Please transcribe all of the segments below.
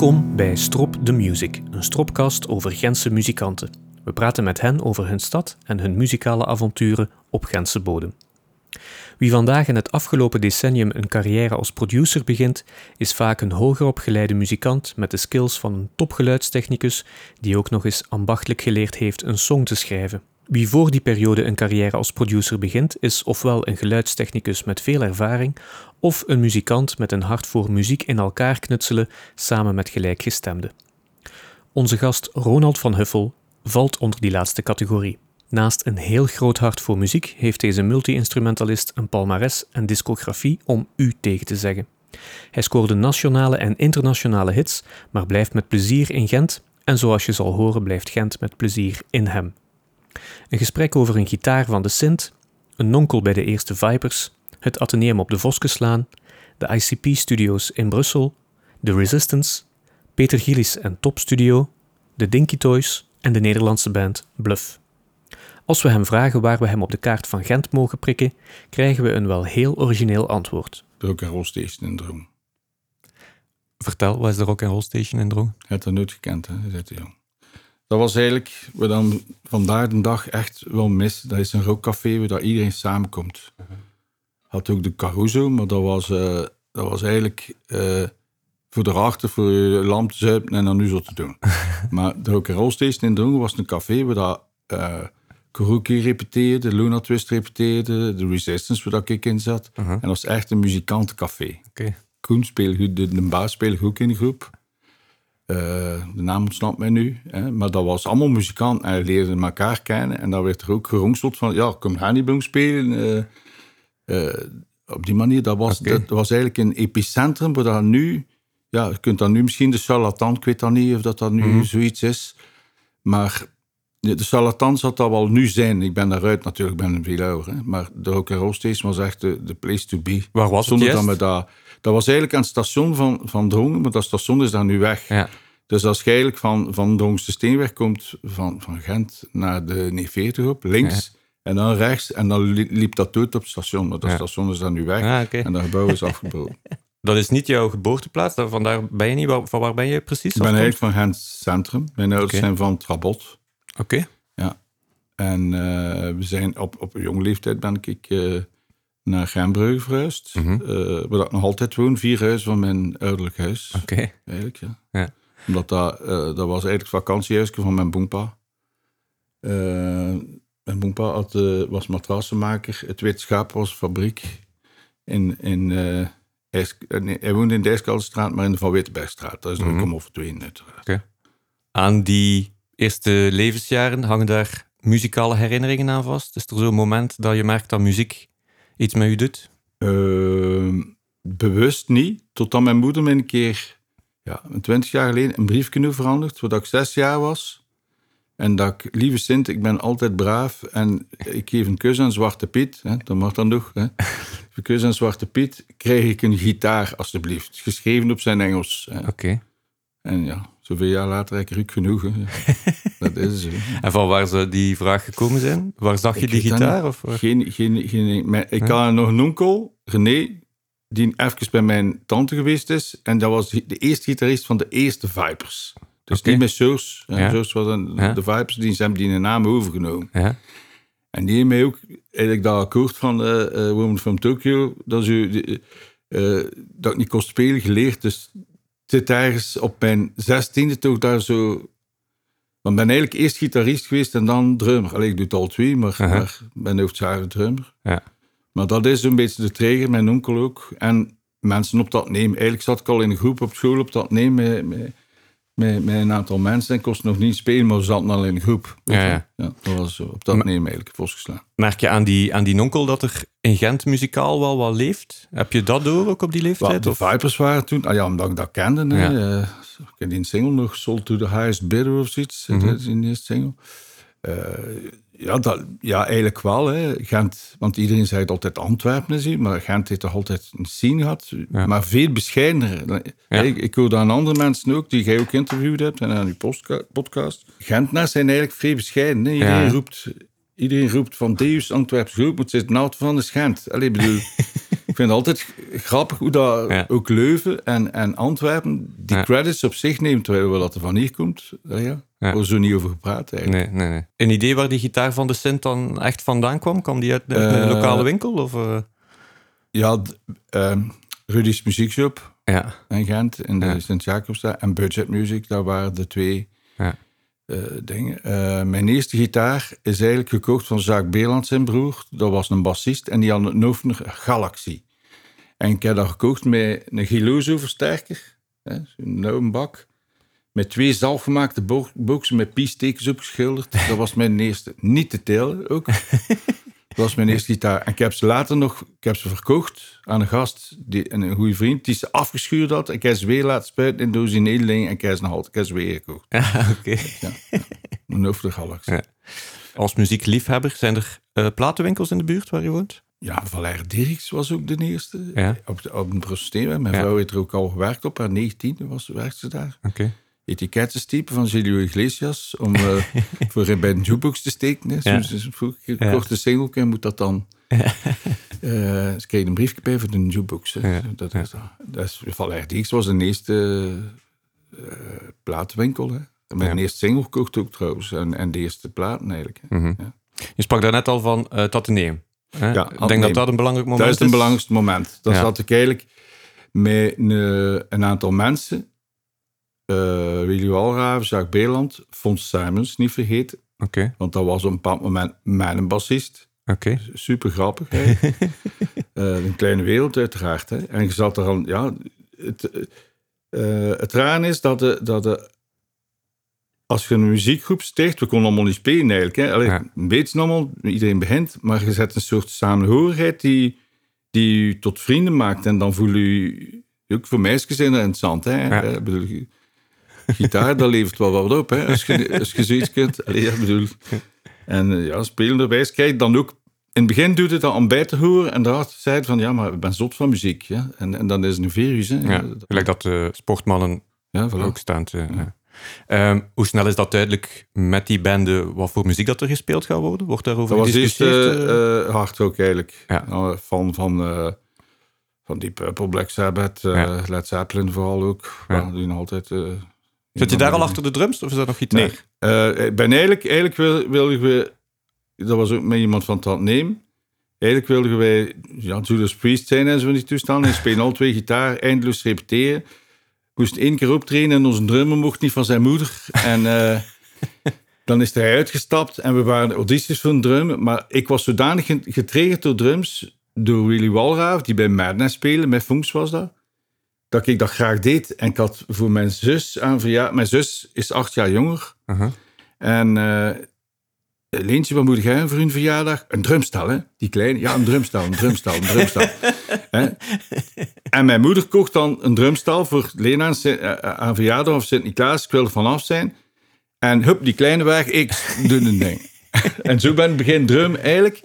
Welkom bij Strop the Music, een stropcast over Gentse muzikanten. We praten met hen over hun stad en hun muzikale avonturen op Gentse bodem. Wie vandaag in het afgelopen decennium een carrière als producer begint, is vaak een hoger opgeleide muzikant met de skills van een topgeluidstechnicus die ook nog eens ambachtelijk geleerd heeft een song te schrijven. Wie voor die periode een carrière als producer begint, is ofwel een geluidstechnicus met veel ervaring, of een muzikant met een hart voor muziek in elkaar knutselen samen met gelijkgestemden. Onze gast Ronald van Huffel valt onder die laatste categorie. Naast een heel groot hart voor muziek heeft deze multi-instrumentalist een palmares en discografie om u tegen te zeggen. Hij scoorde nationale en internationale hits, maar blijft met plezier in Gent en zoals je zal horen blijft Gent met plezier in hem. Een gesprek over een gitaar van de Sint, een nonkel bij de eerste Vipers, het Atheneum op de Voskeslaan, de ICP-studio's in Brussel, The Resistance, Peter Gillis en Top Studio, de Dinky Toys en de Nederlandse band Bluff. Als we hem vragen waar we hem op de kaart van Gent mogen prikken, krijgen we een wel heel origineel antwoord. De Rock Roll Station in Droom. Vertel, wat is de Rock Roll Station in Droom? Je hebt dat nooit gekend, hè? Je jong. Dat was eigenlijk, wat dan vandaag de dag echt wel mis. Dat is een rookcafé waar iedereen samenkomt. Had ook de Caruso, maar dat was, uh, dat was eigenlijk uh, voor de rachter, voor je lamp te zuipen en dan nu zo te doen. maar de Rock Roll Station in Droom was een café waar dat... Uh, Karuki repeteerde, Luna Twist repeteerde, de Resistance waar ik in zat. En dat was echt een muzikantencafé. Okay. Koen speelde, de, de baas speelde ook in de groep. Uh, de naam ontsnapt mij nu. Hè. Maar dat was allemaal muzikanten en leerden elkaar kennen. En daar werd er ook geronseld van, ja, kom Hannibal spelen. Uh, uh, op die manier, dat was, Okay. dat was eigenlijk een epicentrum, waar dat nu... Ja, je kunt dan nu misschien de charlatan, ik weet dan niet of dat, dat nu zoiets is. Maar de charlatan zal dat wel nu zijn. Ik ben daaruit natuurlijk, ik ben veel ouder. Hè. Maar de Rock Roll Station was echt de, de place to be. Waar was het Zonder juist? dat, dat, dat was eigenlijk aan het station van, van Drongen, maar dat station is daar nu weg. Ja. Dus als je eigenlijk van, van Drongse Steenweg komt, van, van Gent naar de N40 op, links... En dan rechts, en dan li- liep dat dood op het station. Maar dat Ja. station is daar nu weg. Ah. En dat gebouw is afgebroken. Dat is niet jouw geboorteplaats, daar- vandaar ben je niet. Waar- Van waar ben je precies? ik ben eigenlijk van Gent Centrum. Mijn ouders zijn van Trabot. Oké. Ja. En eh, we zijn op, op een jonge leeftijd ben ik eh, naar Gembrugge verhuisd. Eh, waar ik nog altijd woon. Vier huizen van mijn ouderlijk huis. Oké. Eigenlijk, ja. Ja. Omdat dat, dat was eigenlijk het vakantiehuisje van mijn boempa. Mijn boempa had, eh, was matrassenmaker. Het Wit Schaap was een fabriek. In, in, eh, IJs- eh, nee, hij woonde in de maar in de Van Wittebergstraat. Dat is nog Mhm. om over twee uiteraard. Aan die eerste levensjaren hangen daar muzikale herinneringen aan vast. Is er zo'n moment dat je merkt dat muziek iets met je doet? Ehm, bewust niet, totdat mijn moeder me een keer, ja, een twintig jaar geleden, een briefje veranderd, toen ik zes jaar was. En dat ik, lieve Sint, ik ben altijd braaf en ik geef een kus aan Zwarte Piet, hè, dat mag dan nog. Hè. Een kus aan Zwarte Piet, krijg ik een gitaar, alstublieft. Geschreven op zijn Engels. Oké. En ja, zoveel jaar later heb ik ook genoeg. Hè. Dat is het. hè. En van waar ze die vraag gekomen zijn? Waar zag je Ik die gitaar? Of? Geen, geen, geen, ik had nog een onkel, René, die even bij mijn tante geweest is. En dat was de eerste gitarist van de eerste Vipers. Dus niet met Soos. Ja. Soos was een, de Vipers, die hebben die een naam overgenomen. Ja. En die heeft mij ook eigenlijk dat akkoord van eh eh, Woman from Tokyo, dat, die, eh, dat ik niet kon spelen, geleerd. Dus het zit ergens op mijn zestiende toch daar zo... Want ik ben eigenlijk eerst gitarist geweest en dan drummer. Allee, ik doe het al twee, maar, ik ben hoofdzakelijk drummer. Ja. Maar dat is een beetje de trigger, mijn onkel ook. En mensen op dat nemen. Eigenlijk zat ik al in een groep op school op dat nemen met, met, met, met een aantal mensen. Ik kost nog niet spelen, maar we zaten al in een groep. Ja, dat was op dat nemen eigenlijk. Merk je aan die, aan die nonkel dat er in Gent muzikaal wel wat leeft? Heb je dat door ook op die leeftijd? de of? Vipers waren toen, ah ja, omdat ik dat kende. hè. Ja. Eh, ik heb die een single nog, Sold to the Highest Bidder of zoiets. Mhm. In de eerste single. Eh, ja, dat, ja, eigenlijk wel. Hè. Gent, want iedereen zei het altijd Antwerpen is hier, maar Gent heeft toch altijd een scene gehad. Ja. Maar veel bescheidener. Ja. Ik, ik hoorde aan andere mensen ook, die jij ook geïnterviewd hebt en aan je postka- podcast. Gentenaars zijn eigenlijk vrij bescheiden. Hè. Iedereen, Ja. roept, iedereen roept van Deus Antwerps groep, moet zitten nou van de Gent. Allee, ik bedoel... ik vind het altijd grappig hoe dat ook Leuven en, en Antwerpen die credits op zich neemt, terwijl dat er van hier komt. Ja, ja. Daar wordt zo niet over gepraat eigenlijk. Nee, nee, nee. Een idee waar die gitaar van de Sint dan echt vandaan kwam? Kwam die uit een, Eh, lokale winkel? Of, eh? Ja, ehm, Rudy's Muziekshop Ja, in Gent, in de Ja. Sint-Jacobsstraat, en Budget Music, dat waren de twee Ja. eh, dingen. Mijn eerste gitaar is eigenlijk gekocht van Jacques Beeland, zijn broer. Dat was een bassist en die had een Nofner Galaxy. En ik heb dat gekocht met een Giloso versterker, hè, zo'n nauwe bak, met twee zelfgemaakte bo boxen met piestekens opgeschilderd. Dat was mijn eerste. Niet te telen ook. Dat was mijn eerste gitaar. En ik heb ze later nog ik heb ze verkocht aan een gast, die, een goede vriend, die ze afgeschuurd had. Ik heb ze weer laten spuiten in doos in Nederland en ik heb ze nog altijd ik heb ze weer gekocht. oké. Een. Ja. Als muziekliefhebber, zijn er eh, platenwinkels in de buurt waar je woont? Ja, Valère Dirks was ook de eerste. Ja. Op, de, op. Mijn Ja. vrouw heeft er ook al gewerkt op. Haar 19 was, werkte ze daar. Oké. Etiketten van Julio Iglesias. Om eh, voor bij een jukebox te steken. Hè. Soms is vroeg gekochte single en moet dat dan... Eh, ze kregen een briefje bij voor de jukebox. Dat, is, dat. is Dirks was de eerste eh platenwinkel. Hè. Mijn eerste single gekocht ook trouwens. En, en de eerste platen eigenlijk. Mhm. Ja. Je sprak daarnet al van. Hè? Ja, ik denk dat dat een belangrijk moment Dat is het belangrijkste moment. Dan zat ik eigenlijk met een, een aantal mensen. Eh Willy Walraven, Jacques Beeland, Fons Simons, niet vergeten. Oké, Want dat was op een bepaald moment mijn bassist. oké. Super grappig. hè. Eh, een kleine wereld uiteraard. Hè. En je zat er al... Ja, het, eh, het raar is dat, de, dat de, als je een muziekgroep sticht... We konden allemaal niet spelen eigenlijk. Hè. Allee, Ja. Een beetje allemaal, iedereen begint. Maar je zet een soort samenhorigheid die, die je tot vrienden maakt. En dan voel je... Ook voor meisjes is dat interessant. Hè. Ja. Ik bedoel, gitaar, dat levert wel wat op. Hè. Als, je, als je zoiets kunt. Allee, ja, bedoel... En eh, ja, spelenderwijs krijg je dan ook... In het begin doet het dan om bij te horen. En daar zei het van, ja, maar ik ben zot van muziek. Ja? En, en dan is het een virus. Hè? Ja, gelijk dat de sportmannen ja, voilà. ook staan. te- ja. Ehm, hoe snel is dat duidelijk met die bende wat voor muziek dat er gespeeld gaat worden? Wordt daarover Dat was eerst gediscussieerd? eh? uh, hard ook eigenlijk. Ja. Nou, van, van, eh, van Deep Purple, Black Sabbath, eh, Ja. Led Zeppelin vooral ook. Ja. Ja. Die nog altijd... Zit je daar al achter de drums of is dat nog gitaar? Nee. Eh, ik ben eigenlijk, eigenlijk wil, wilden we, dat was ook met iemand van het neem. Eigenlijk wilden wij ja, Judas Priest zijn en zo in die toestanden. En spelen al twee gitaar, eindeloos repeteren. Moest één keer optreden en onze drummer mocht niet van zijn moeder. En eh, dan is hij uitgestapt en we waren audities voor een drum. Maar ik was zodanig ge- getriggerd door drums, door Willy Walraaf, die bij Madness spelen, met Funks was dat. Dat ik dat graag deed. En ik had voor mijn zus aan verjaardag... Mijn zus is acht jaar jonger. En eh Leentje, wat moet jij voor hun verjaardag? Een drumstel, hè? Die kleine. Ja, een drumstel, een drumstel, een drumstel. En mijn moeder kocht dan een drumstel voor Lena aan, Sint- eh, aan verjaardag of Sint-Niklaas. Ik wilde vanaf zijn. En hup, die kleine weg, ik doe een ding. en zo ben ik begin drum eigenlijk.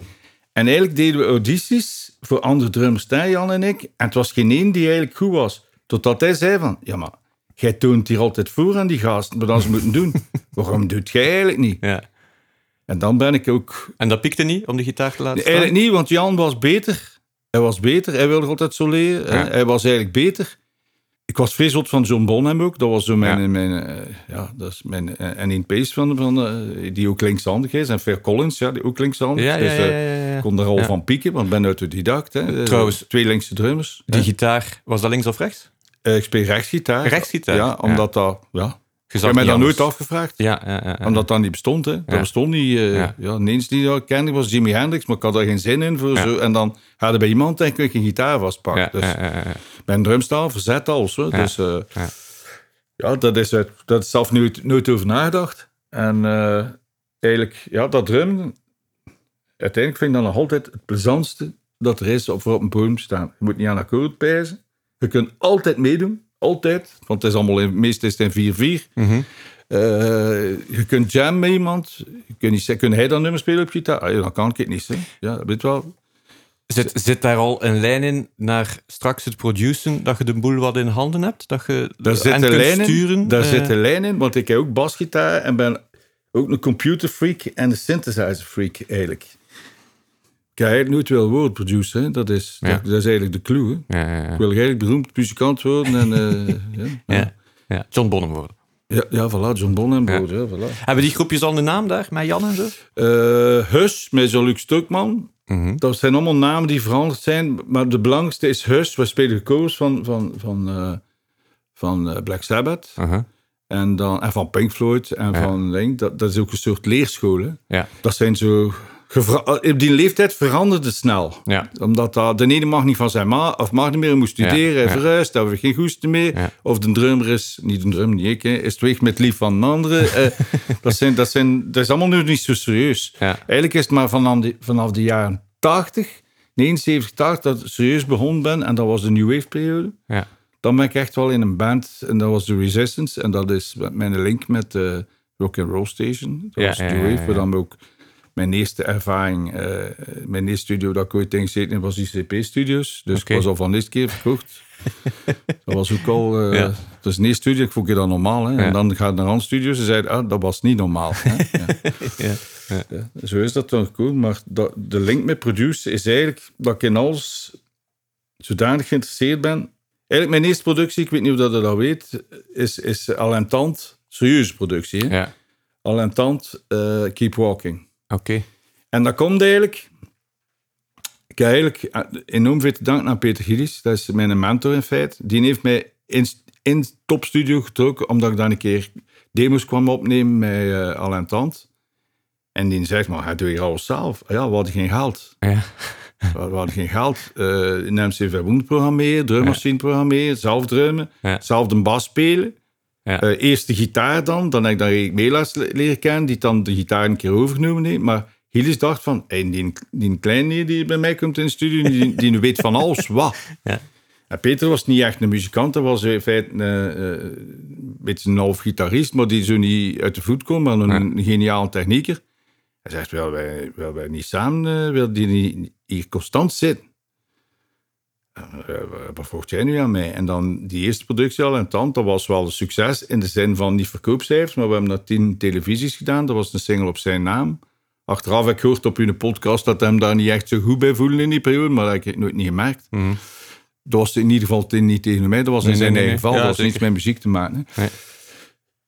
En eigenlijk deden we audities voor andere drummers, Jan en ik. En het was geen één die eigenlijk goed was. Totdat hij zei van, ja maar, jij toont hier altijd voor aan die gasten, dan ze moeten doen. Waarom doet jij eigenlijk niet? Ja. En dan ben ik ook... En dat piekte niet om de gitaar te laten staan? Eigenlijk niet, want Jan was beter. Hij was beter, hij wilde altijd zo leren. Ja. Hij was eigenlijk beter. Ik was vreselijk van John Bonham ook. Dat was zo mijn... Ja. mijn eh, ja, dat is mijn... eh, en in Pace van, van eh, die ook linkshandig is. En Fair Collins, ja, die ook linkshandig. Ja, ja, Dus, ja, eh, ja, ja. ik kon er al van pieken, want ik ben autodidact. Hè. Eh, Trouwens, Twee linkse drummers. Die gitaar, was dat links of rechts? Eh, ik speel rechtsgitaar. Rechtsgitaar, Ja, omdat dat... Ja. Je Ik zag heb mij dat nooit afgevraagd. Ja, ja, ja. Omdat dat niet bestond, hè. Dat bestond niet. eh, Ja. ja. ineens die ik kende was Jimi Hendrix, maar ik had daar geen zin in voor zo. En dan hadden bij iemand denk ik een gitaar vastpakken. dus een drumstel verzet alles. Dus eh, Ja. ja, dat is. Dat is zelf nooit, nooit over nagedacht. En eigenlijk, ja, dat drum, uiteindelijk vind ik dat nog altijd het plezantste dat er is op, voor op een podium staan. Je moet niet aan akkoord pijzen. Je kunt altijd meedoen. Altijd. Want het is allemaal in, meestal is het in 4-4. Mhm. Eh, je kunt jam met iemand. Je kunt niet zeggen, kun hij dan nummer spelen op gitaar? Ah, ja, dan kan ik het niet. Hè. Ja, weet wel. Zit, zit daar al een lijn in naar straks het produceren, dat je de boel wat in handen hebt? Dat je Daar zit en een lijn in. sturen? Daar eh, zit een lijn in, want ik heb ook basgitaar en ben ook een computerfreak en een synthesizer freak eigenlijk. Eigenlijk nooit willen worden producer. hè. Dat is, Ja. dat, dat is eigenlijk de clue. Ja. Ik wil eigenlijk beroemd muzikant worden. En, eh, ja. John Bonham worden. Ja, ja, voilà, John Bon en Brood. Ja. voilà. Hebben die groepjes al een naam daar, met Jan en zo? Eh, Hus met Jean-Luc Stukman. Mhm. Dat zijn allemaal namen die veranderd zijn. Maar de belangrijkste is Hus. We spelen covers van, van, van, eh, van Black Sabbath. Uh-huh. En, dan, en van Pink Floyd. En Ja. van, denk, dat, dat is ook een soort leerschool. hè. Ja. Dat zijn zo... eh, Op die leeftijd veranderde het snel. Ja. Omdat dat, de ene mag niet van zijn ma, of mag niet meer, moet studeren, Ja, verhuist, daar hebben we geen goesting meer. Ja. Of de drummer is, niet de drummer, niet ik, hè, is terug met lief van een andere. Eh, dat, zijn, dat, zijn, dat is allemaal nu niet zo serieus. Ja. Eigenlijk is het maar vanaf de, vanaf de jaren 80, 79, 80, dat ik serieus begonnen ben. En dat was de New Wave periode. Ja. Dan ben ik echt wel in een band, en dat was The Resistance. En dat is mijn link met eh Rock and Roll Station. Dat Ja, was New Wave, waar dan ook mijn eerste ervaring, eh, mijn eerste studio dat ik ooit in gezeten heb, was die CP-studios. Dus ik was al van de eerste keer verkocht. dat was ook al, eh Ja. dat is een eerste studio, ik vond het dan normaal. Hè? Ja. En dan gaat het naar andere studios en zeiden, ah, dat was niet normaal. Hè? Ja. Ja. Zo is dat dan gekomen. Maar dat, de link met produce is eigenlijk dat ik in alles zodanig geïnteresseerd ben. Eigenlijk mijn eerste productie, ik weet niet of dat je dat weet, is, is Al en Tand, serieuze productie. Hè? Ja. Al en Tand, eh, Keep Walking. Oké. En dat komt eigenlijk... Ik heb eigenlijk eh, enorm veel te danken aan Peter Gillis. Dat is mijn mentor in feite. Die heeft mij in, topstudio getrokken, omdat ik dan een keer demos kwam opnemen met eh Al en Tand. En die zegt, maar hij doet hier alles zelf. Ja, we hadden geen geld. Ja. We hadden geen geld. Uh, in MCV Wound programmeren, drummachine programmeren, zelf drummen, Ja. zelf de bas spelen. Ja. Eh, eerst de gitaar dan, dan heb ik dan Erik Meelaars le- leren kennen, die dan de gitaar een keer overgenomen heeft. Maar Gilles dacht van, hey, die, die kleine die bij mij komt in de studio, die, die weet van alles, wat. Ja. En Peter was niet echt een muzikant, hij was in feite een, eh, een beetje een half gitarist, maar die zo niet uit de voet kon, maar een, een geniale technieker. Hij zegt, wil wij, wij niet samen, eh, wil die niet hier constant zitten? Eh, eh, wat vocht jij nu aan mij? En dan die eerste productie al en tand, dat was wel een succes in de zin van niet verkoopcijfers, maar we hebben dat tien televisies gedaan. Dat was een single op zijn naam. Achteraf heb ik gehoord op hun podcast dat hem daar niet echt zo goed bij voelde in die periode, maar dat heb ik nooit niet gemerkt. Dat was in ieder geval niet tegen mij, dat was in Mhm. Nee, zijn nee, eigen nee. geval. Ja, dat niets met muziek te maken.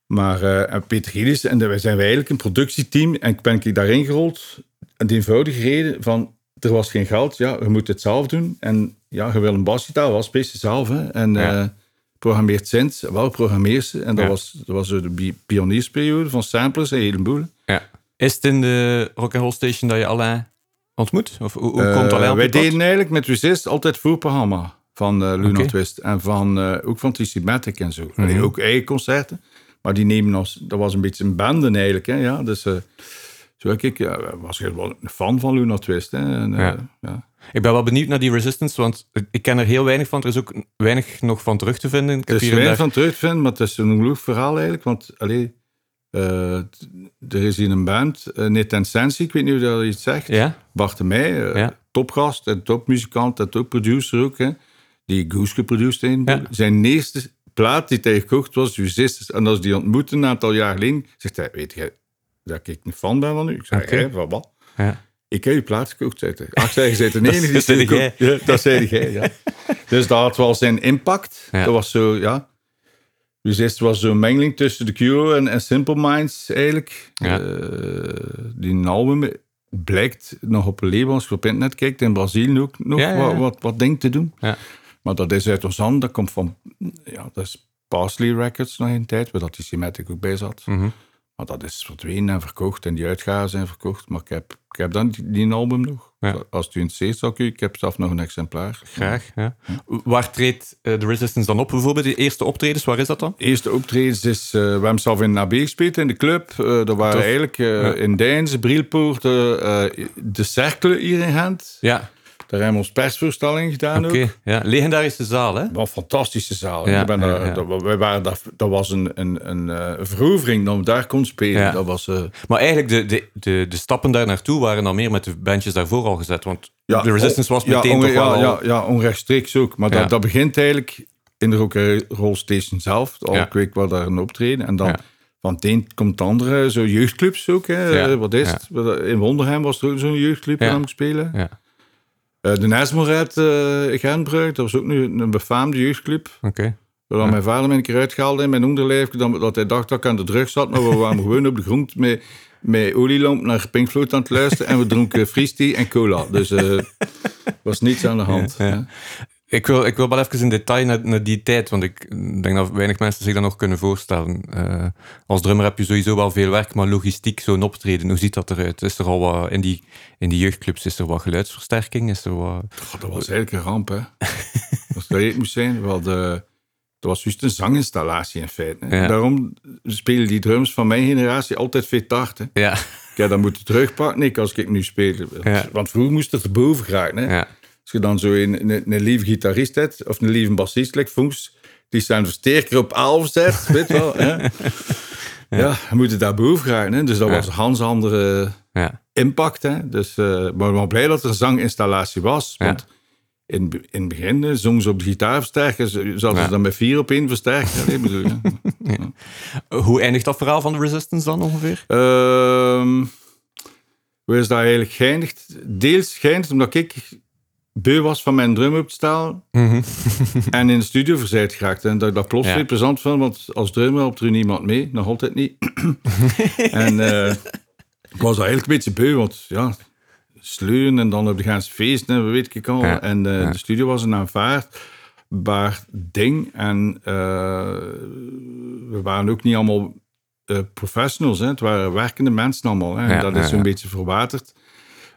Maar eh, en Peter Gillis, en wij zijn wij eigenlijk een productieteam. En ik ben ik daarin gerold. En de eenvoudige reden van, er was geen geld. Ja, je moet het zelf doen. En ja, je wil een basgitaar, was best zelf. Hè. En Ja. eh, programmeert synths, wel programmeert ze. En dat Ja. was, dat was de pioniersperiode van samplers en heleboel. ja. Is het in de Rock'n'Roll Station dat je Alain ontmoet? Of hoe, hoe komt Eh, Alain op Wij pad? deden eigenlijk met Resist altijd voorprogramma van eh Luna. Twist. En van, eh, ook van Matic en zo. Allee, ook eigen concerten. Maar die nemen ons... Dat was een beetje een banden eigenlijk. Hè, ja. Dus eh, zo ik... Ja, was ik wel een fan van Luna Twist. Hè, en, eh, Ja. ja. Ik ben wel benieuwd naar die Resistance, want ik ken er heel weinig van. Er is ook weinig nog van terug te vinden. Ik Er is weinig daar... van terug te vinden, maar het is een ongelooflijk verhaal eigenlijk. Want allee, eh, er is hier een band, uh, Net Sensi, ik weet niet of dat iets zegt. Ja? Bart de Meij, eh, Ja. topgast en topmuzikant en topproducer ook. Hè, die Goose geproduceerd heeft. Ja. Zijn eerste plaat die hij gekocht was Resistance. En als die ontmoette een aantal jaar geleden, zegt hij, weet je dat ik een fan ben van u? Ik zeg, Oké. "Hè, van wat? Ja. Ik heb je plaat gekocht, je bent de Dat- enige die dat het Ja, dat zei jij, ja. Dus dat had wel zijn impact. Ja. Dat was zo, ja... Dus eerst was zo'n mengeling tussen The Cure en, en Simple Minds eigenlijk. Ja. Eh, die album blijkt nog op een label, als je op internet kijkt, in Brazilië ook nog Ja. Wat, wat, wat ding te doen. Ja. Maar dat is uit ons hand, dat komt van... Ja, dat is Parsley Records nog een tijd, waar dat die Symmetric ook bij zat. Mhm. Maar dat is verdwenen en verkocht en die uitgaven zijn verkocht. Maar ik heb, ik heb dan die, die album nog. Ja. Als het u interesseert, zal ik u... Ik heb zelf nog een exemplaar. Graag, ja. Waar treedt eh, de Resistance dan op bijvoorbeeld? Die eerste optredens, waar is dat dan? De eerste optredens is... eh, we hebben zelf in AB gespeeld, in de club. Eh dat waren Tof. eigenlijk eh, in Deinze, Brielpoort, eh, eh, de Cercle hier in Gent. Ja, Daar hebben we ons persvoorstelling gedaan oké. ook. Ja. Legendarische zaal, hè? Wat een fantastische zaal. Ja, Ik ben ja, daar- ja. Dat, wij waren daar, dat was een, een, een eh, verovering dat we daar kon spelen. Dat was... eh, Maar eigenlijk, de, de, de, de stappen daar naartoe waren dan meer met de bandjes daarvoor al gezet. Want de Resistance was meteen onge- toch wel ja, al... ja, ja, onrechtstreeks ook. Maar dat, dat begint eigenlijk in de Rock Roll Station zelf. Al weet waar daar een optreden. En dan van het een komt het andere. Zo jeugdclubs ook. Hè. Ja, Wat is ja. het? In Wonderhem was er ook zo'n jeugdclub Ja. ik spelen. Ja. Eh, de Nesmoret uh, Genbrug, dat was ook nu een befaamde jeugdclub. Oké. Waar dan mijn vader me een keer uitgehaald in mijn onderlijf. Dat, hij dacht dat ik aan de drug zat. Maar we waren gewoon op de grond met, met olielamp naar Pink Floyd aan het luisteren. En we dronken freestie en cola. Dus er was niets aan de hand. Ja, ja. Ik wil, ik wil wel even in detail naar, naar die tijd, want ik denk dat weinig mensen zich dat nog kunnen voorstellen. Eh, als drummer heb je sowieso wel veel werk, maar logistiek, zo'n optreden, hoe ziet dat eruit? Is er al wat, in die, in die jeugdclubs, is er wat geluidsversterking? Is er wat... God, dat was eigenlijk een ramp, hè. Als dat het moest zijn, wel de... Dat was juist een zanginstallatie in feite. Ja. Daarom spelen die drums van mijn generatie altijd veel tart. Hè. Ja, Ik heb dat moeten terugpakken als ik nu speel. Ja. Want vroeger moest het erboven geraken. Hè. ja, Als je dan zo een, een, een lieve gitarist hebt, of een lieve bassist, like Funks, die zijn versterker op 11 zet, weet wel. Hè. Ja, dan moet het daar boven geraken. Hè. Dus dat Ja. was een ganz andere ja, impact. Hè. Dus, eh, maar ik ben blij dat er een zanginstallatie was. Ja. Want in, in het begin zongen ze op de gitaarversterker. ze- Zaten Ja. ze dan met vier op één versterker. Allee, bedoel, ja. Hoe eindigt dat verhaal van de Resistance dan ongeveer? Ehm, hoe is dat eigenlijk geëindigd? Deels geëindigd omdat ik beu was van mijn drum op te staan en in de studio verzeild geraakt. En dat ik dat plots Ja. weer plezant vond, want als drummer helpt er niemand mee. Nog altijd niet. en eh, ik was eigenlijk een beetje beu, want ja, sleuren en dan op de gaanse feesten en weet ik al. Ja. En eh, Ja. de studio was een aanvaardbaar ding. En eh, we waren ook niet allemaal professionals. Hè. Het waren werkende mensen allemaal. Hè. En dat is zo'n ja. beetje verwaterd.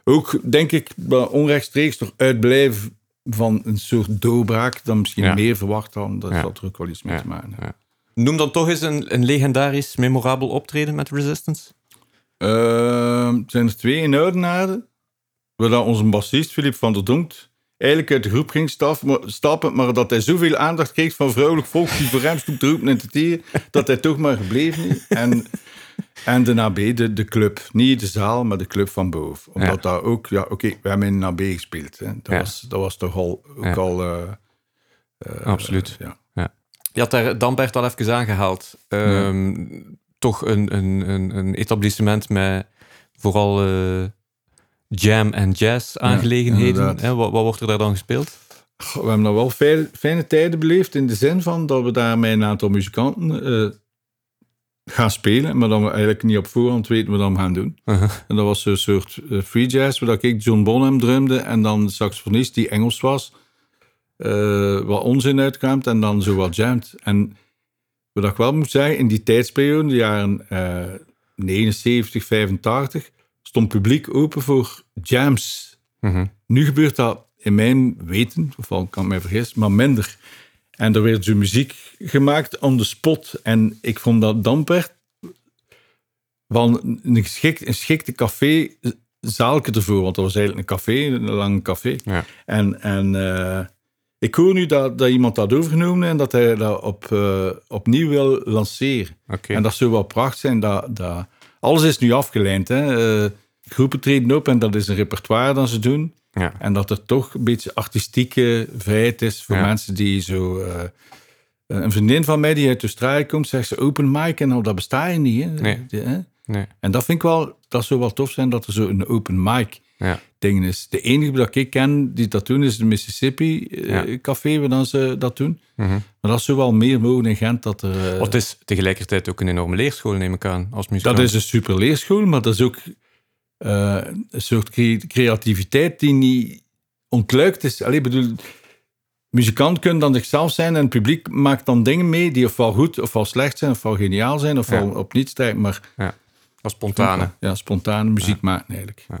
Ook, denk ik, onrechtstreeks door uitblijven van een soort doorbraak dan misschien Ja. meer verwacht hadden. Dat Ja. had er ook wel iets mee Ja, te maken. ja. Noem dan toch eens een, een legendarisch, memorabel optreden met Resistance. Ehm, het zijn er twee in Oudenaarde. Waar dan onze bassist, Filip van der Donkt, eigenlijk uit de groep ging staf- maar- stappen, maar dat hij zoveel aandacht kreeg van vrouwelijk volk die voor hem stond te roepen en te tieren, dat hij toch maar gebleven is. En, en de AB, de, de club. Niet de zaal, maar de club van boven. Omdat Ja. daar ook, ja, oké, we hebben in AB gespeeld. Hè. Dat, Ja. was, dat was toch al, ook Ja. al... eh, eh, Absoluut. ja. Je had daar Dambert al even aangehaald. Ehm, Toch een, een, een, een etablissement met vooral eh, jam- en jazz-aangelegenheden. inderdaad. Hè, wat, wat wordt er daar dan gespeeld? We hebben daar wel fijne, fijne tijden beleefd in de zin van dat we daar met een aantal muzikanten eh, gaan spelen, maar dat we eigenlijk niet op voorhand weten wat we gaan doen. Uh-huh. En dat was zo'n soort eh, free jazz, waar ik John Bonham drumde en dan de saxofonist die Engels was, eh, wat onzin uitkwam en dan zo wat jammed. En wat ik wel moet zeggen, in die tijdsperiode, de jaren eh 79, 85, stond publiek open voor jams. Mhm. Nu gebeurt dat in mijn weten, of al kan ik mij vergissen, maar minder. En er werd zo muziek gemaakt on the spot. En ik vond dat Dampert wel een, geschikt, een geschikte café zaalke ervoor. Want dat was eigenlijk een café, een lang café. Ja. En, en eh, ik hoor nu dat, dat iemand dat overgenomen en dat hij dat op, eh, opnieuw wil lanceren. En dat zou wel prachtig zijn. Dat, dat, alles is nu afgeleid. Hè. Eh, groepen treden op en dat is een repertoire dat ze doen. Ja. En dat er toch een beetje artistieke vrijheid is voor Ja. mensen die zo... eh, een vriendin van mij die uit Australië komt, zegt ze open mic en al, dat bestaat hier niet. Hè? Nee. Hè? Nee. En dat vind ik wel, dat zou wel tof zijn dat er zo een open mic Ja. ding is. De enige dat ik ken die dat doen is de Mississippi eh, Ja. café waar dan ze dat doen. Mhm. Maar dat zou wel meer mogen in Gent. Dat, er, eh, het is tegelijkertijd ook een enorme leerschool, neem ik aan, als muzikant. dat is een super leerschool, maar dat is ook eh, een soort cre- creativiteit die niet ontluikt is. Allee, bedoel, muzikant kunnen dan zichzelf zijn en het publiek maakt dan dingen mee die ofwel goed ofwel slecht zijn, ofwel geniaal zijn, ofwel Ja. op niets stijgt, maar Dat spontane. ja, spontane muziek maken eigenlijk. Eh,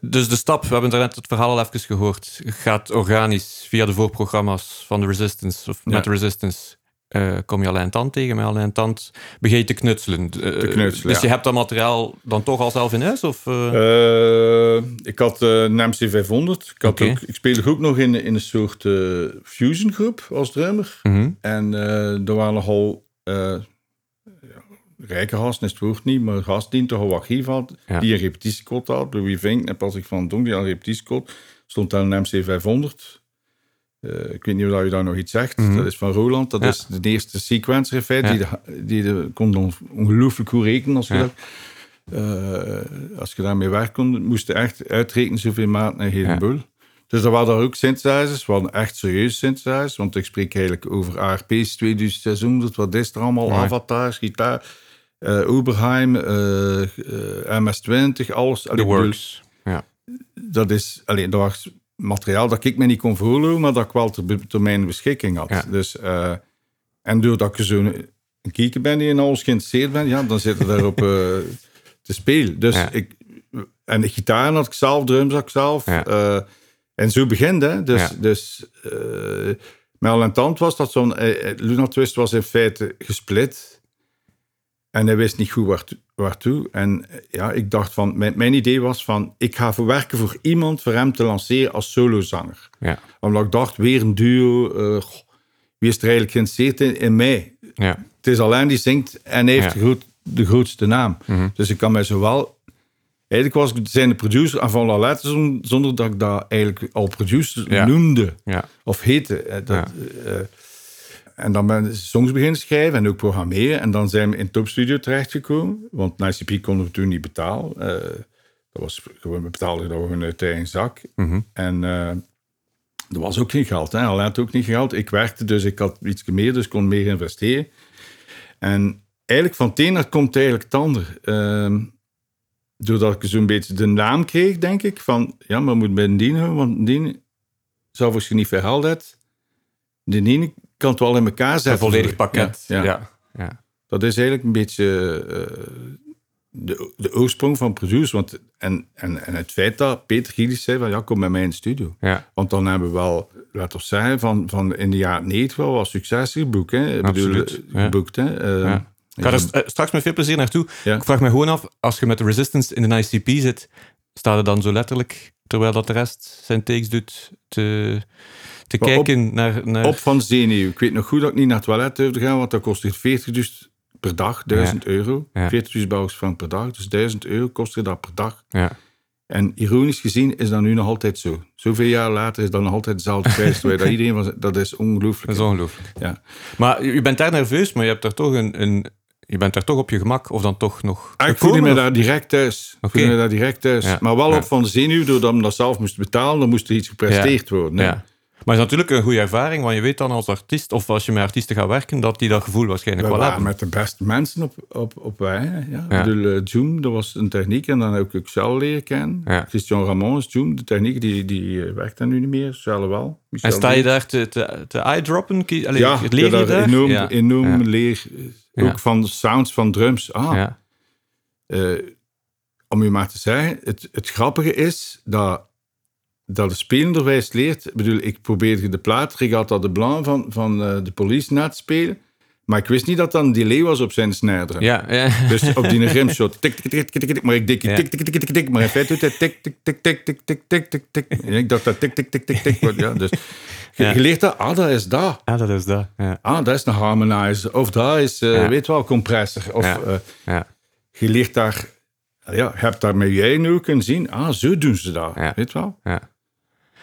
Dus de stap, we hebben daarnet het verhaal al even gehoord, gaat organisch via de voorprogramma's van de Resistance, of met Ja. de Resistance. Eh, kom je Alain Tant tegen, met Alain Tant begin je te knutselen. Eh, knutselen, Dus ja. je hebt dat materiaal dan toch al zelf in huis? Of, eh? Ik had een MC500. Ik, had ook, ik speelde ook nog in, in een soort fusion groep als drummer. Mhm. En er waren nogal rijke gasten, is het woord niet, maar gasten die toch al wat had, Ja. die een repetitiekot had. Louis Vink en Patrick van Donk, die al een repetitiekot. Stond daar een MC500. Eh, ik weet niet of je daar nog iets zegt. Mhm. Dat is van Roland. Dat Ja. is de eerste sequencer in feite. Ja. Die, de, die de, kon on- ongelooflijk goed rekenen. Als je, Ja. dat, eh, als je daarmee werkt kon, moest je echt uitrekenen zoveel maat naar hele. Dus er waren daar ook synthesizers. waren echt serieuze synthesizers. Want ik spreek eigenlijk over ARP's 2600. Wat is er allemaal? Mooi. Avatars, gitaar. eh Oberheim, eh, eh, MS-20, alles. Allee, The bedoel, Works. Ja. dat is alleen dat was materiaal dat ik me niet kon voorlopen, maar dat ik wel ter, mijn beschikking had. Ja. Dus, eh, en doordat ik zo'n een kieker ben die in alles geïnteresseerd ben, ja, dan zit er daarop eh, te spelen. Dus Ja. ik, en de gitaar had ik zelf, drums had ik zelf. Ja. eh, en zo begint. Dus, dus met al en tand was dat zo'n... Luna Twist was in feite gesplit. En hij wist niet goed waartoe. En eh, ja, ik dacht van... Mijn, mijn idee was van... Ik ga verwerken voor iemand voor hem te lanceren als solozanger. Ja. Omdat ik dacht, weer een duo. goh, wie is er eigenlijk geïnteresseerd in? In mij. Ja. Het is alleen die zingt en hij heeft Ja. de, groot, de grootste naam. Mhm. Dus ik kan mij zowel... Eigenlijk was ik zijn de producer avant la lettre, zon- zonder dat ik dat eigenlijk al producer Ja. noemde. Ja. Of heette. eh, Dat, en dan ben ik songs beginnen schrijven en ook programmeren. En dan zijn we in Top Studio terechtgekomen. Want NICP konden we toen niet betalen. Eh, dat was gewoon, we betaalden dat gewoon uit eigen zak. Mhm. En eh er was ook geen geld. Hè. Had ook niet geld. Ik werkte, dus ik had iets meer, dus ik kon meer investeren. En eigenlijk van het een komt eigenlijk het ander. Ehm, doordat ik zo'n beetje de naam kreeg, denk ik, van ja, maar moet bij een dien want dien zou misschien niet veel geld hebben. De dien kan het wel in elkaar Een zetten. volledig pakket. Ja, Ja. ja. Ja. Dat is eigenlijk een beetje eh, de, de oorsprong van produce. Want, en, en, en het feit dat Peter Gillis zei van ja, kom bij mij in de studio. Ja. Want dan hebben we wel, laten we zeggen, van, van in de jaren 90 wel wat succes geboekt. Hè? Ik bedoel, Absoluut, ja. geboekt, hè? Eh, Ja. Ik ga er st- eh, straks met veel plezier naartoe. Ja. Ik vraag me gewoon af, als je met de Resistance in de ICP zit, staat er dan zo letterlijk, terwijl dat de rest zijn takes doet, te, te Maar op- kijken naar... naar Op van zenuw. Ik weet nog goed dat ik niet naar het toilet durfde gaan, want dat kostte 40 dus per dag, 1000 euro. Ja. 40 dus Belgische frank per dag, dus 1000 euro kostte dat per dag. ja. En ironisch gezien is dat nu nog altijd zo. Zoveel jaar later is dat nog altijd dezelfde prijs. dat iedereen was, dat is ongelooflijk. Dat is ongelooflijk. Ja. Maar je bent daar nerveus, maar je, hebt daar toch een, een, je bent daar toch op je gemak, of dan toch nog... Ah, ik voelde me daar direct thuis. Oké. voelde me daar direct thuis. Ja. Maar wel Ja. op van zenuw, doordat we dat zelf moesten betalen, dan moest er iets gepresteerd worden. hè. Ja. Maar het is natuurlijk een goede ervaring, want je weet dan als artiest, of als je met artiesten gaat werken, dat die dat gevoel waarschijnlijk We wel hebben. met de beste mensen op, op, op wij. hè. Ja. Bedoel, eh, Zoom, dat was een techniek. En dan heb ik ook Shell leren kennen. Ja. Christian Ramon is Zoom. De techniek die, die eh, werkt daar nu niet meer. Shell wel. Michel En sta je daar te, te, te eyedroppen? Ja, leer je daar enorm, Ja. enorm leer. eh, Ook van de sounds van drums. Ah, om je maar te zeggen, het, het grappige is dat, dat de spelenderwijs leert. Ik bedoel, ik probeerde de plaat Regatta de Blanc van, van eh, de police na te spelen. Maar ik wist niet dat dat een delay was op zijn snare. Ja, ja. Dus op die rimshot, tik, tik, tik, tik, tik, tik, maar ik dik, Ja. tik, tik, tik, tik, tik, maar in feite doet hij tik, tik, tik, tik, tik, tik, tik, tik, tik. En ik dacht dat tik, tik, tik, tik, tik wordt, ja. Dus je, Ja. je leert dat, ah, dat is dat. Ah, dat is dat. Ja. Ah, dat is een harmonizer. Of dat is, eh, Ja. weet wel, compressor. Of Ja. eh, Ja. je leert daar, ja, je hebt daar met jij nu kunnen zien, ah, zo doen ze dat. Ja. Weet wel? Ja.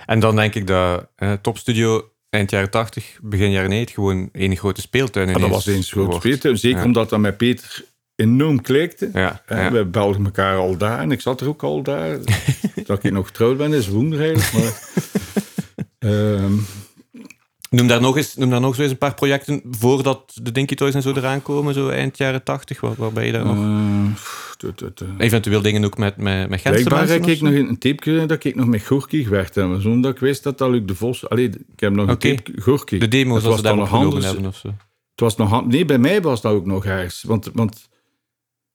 En dan denk ik dat eh, Topstudio eind jaren 80, begin jaren 90 gewoon één grote speeltuin Ah, dat was eens groot wordt. speeltuin. Zeker Ja. omdat dat met Peter enorm klikte. Ja, Eh, ja. We belden elkaar al daar en ik zat er ook al daar. dat ik nog getrouwd ben is wonder. Maar, Ehm, Noem daar, nog eens, noem daar nog zo eens een paar projecten voordat de Dinky Toys en zo eraan komen, zo eind jaren 80, waar, waarbij je daar nog... eh. Eventueel dingen ook met, met, met Blijkbaar heb ik nog een tape dat ik nog met Gorky gewerkt heb. Zonder dat ik wist dat dat Luc de Vos... Allee, ik heb nog een tape Gorky. De demo's was ze daar nog hebben of zo. Het was nog, nee, bij mij was dat ook nog ergens. Want, want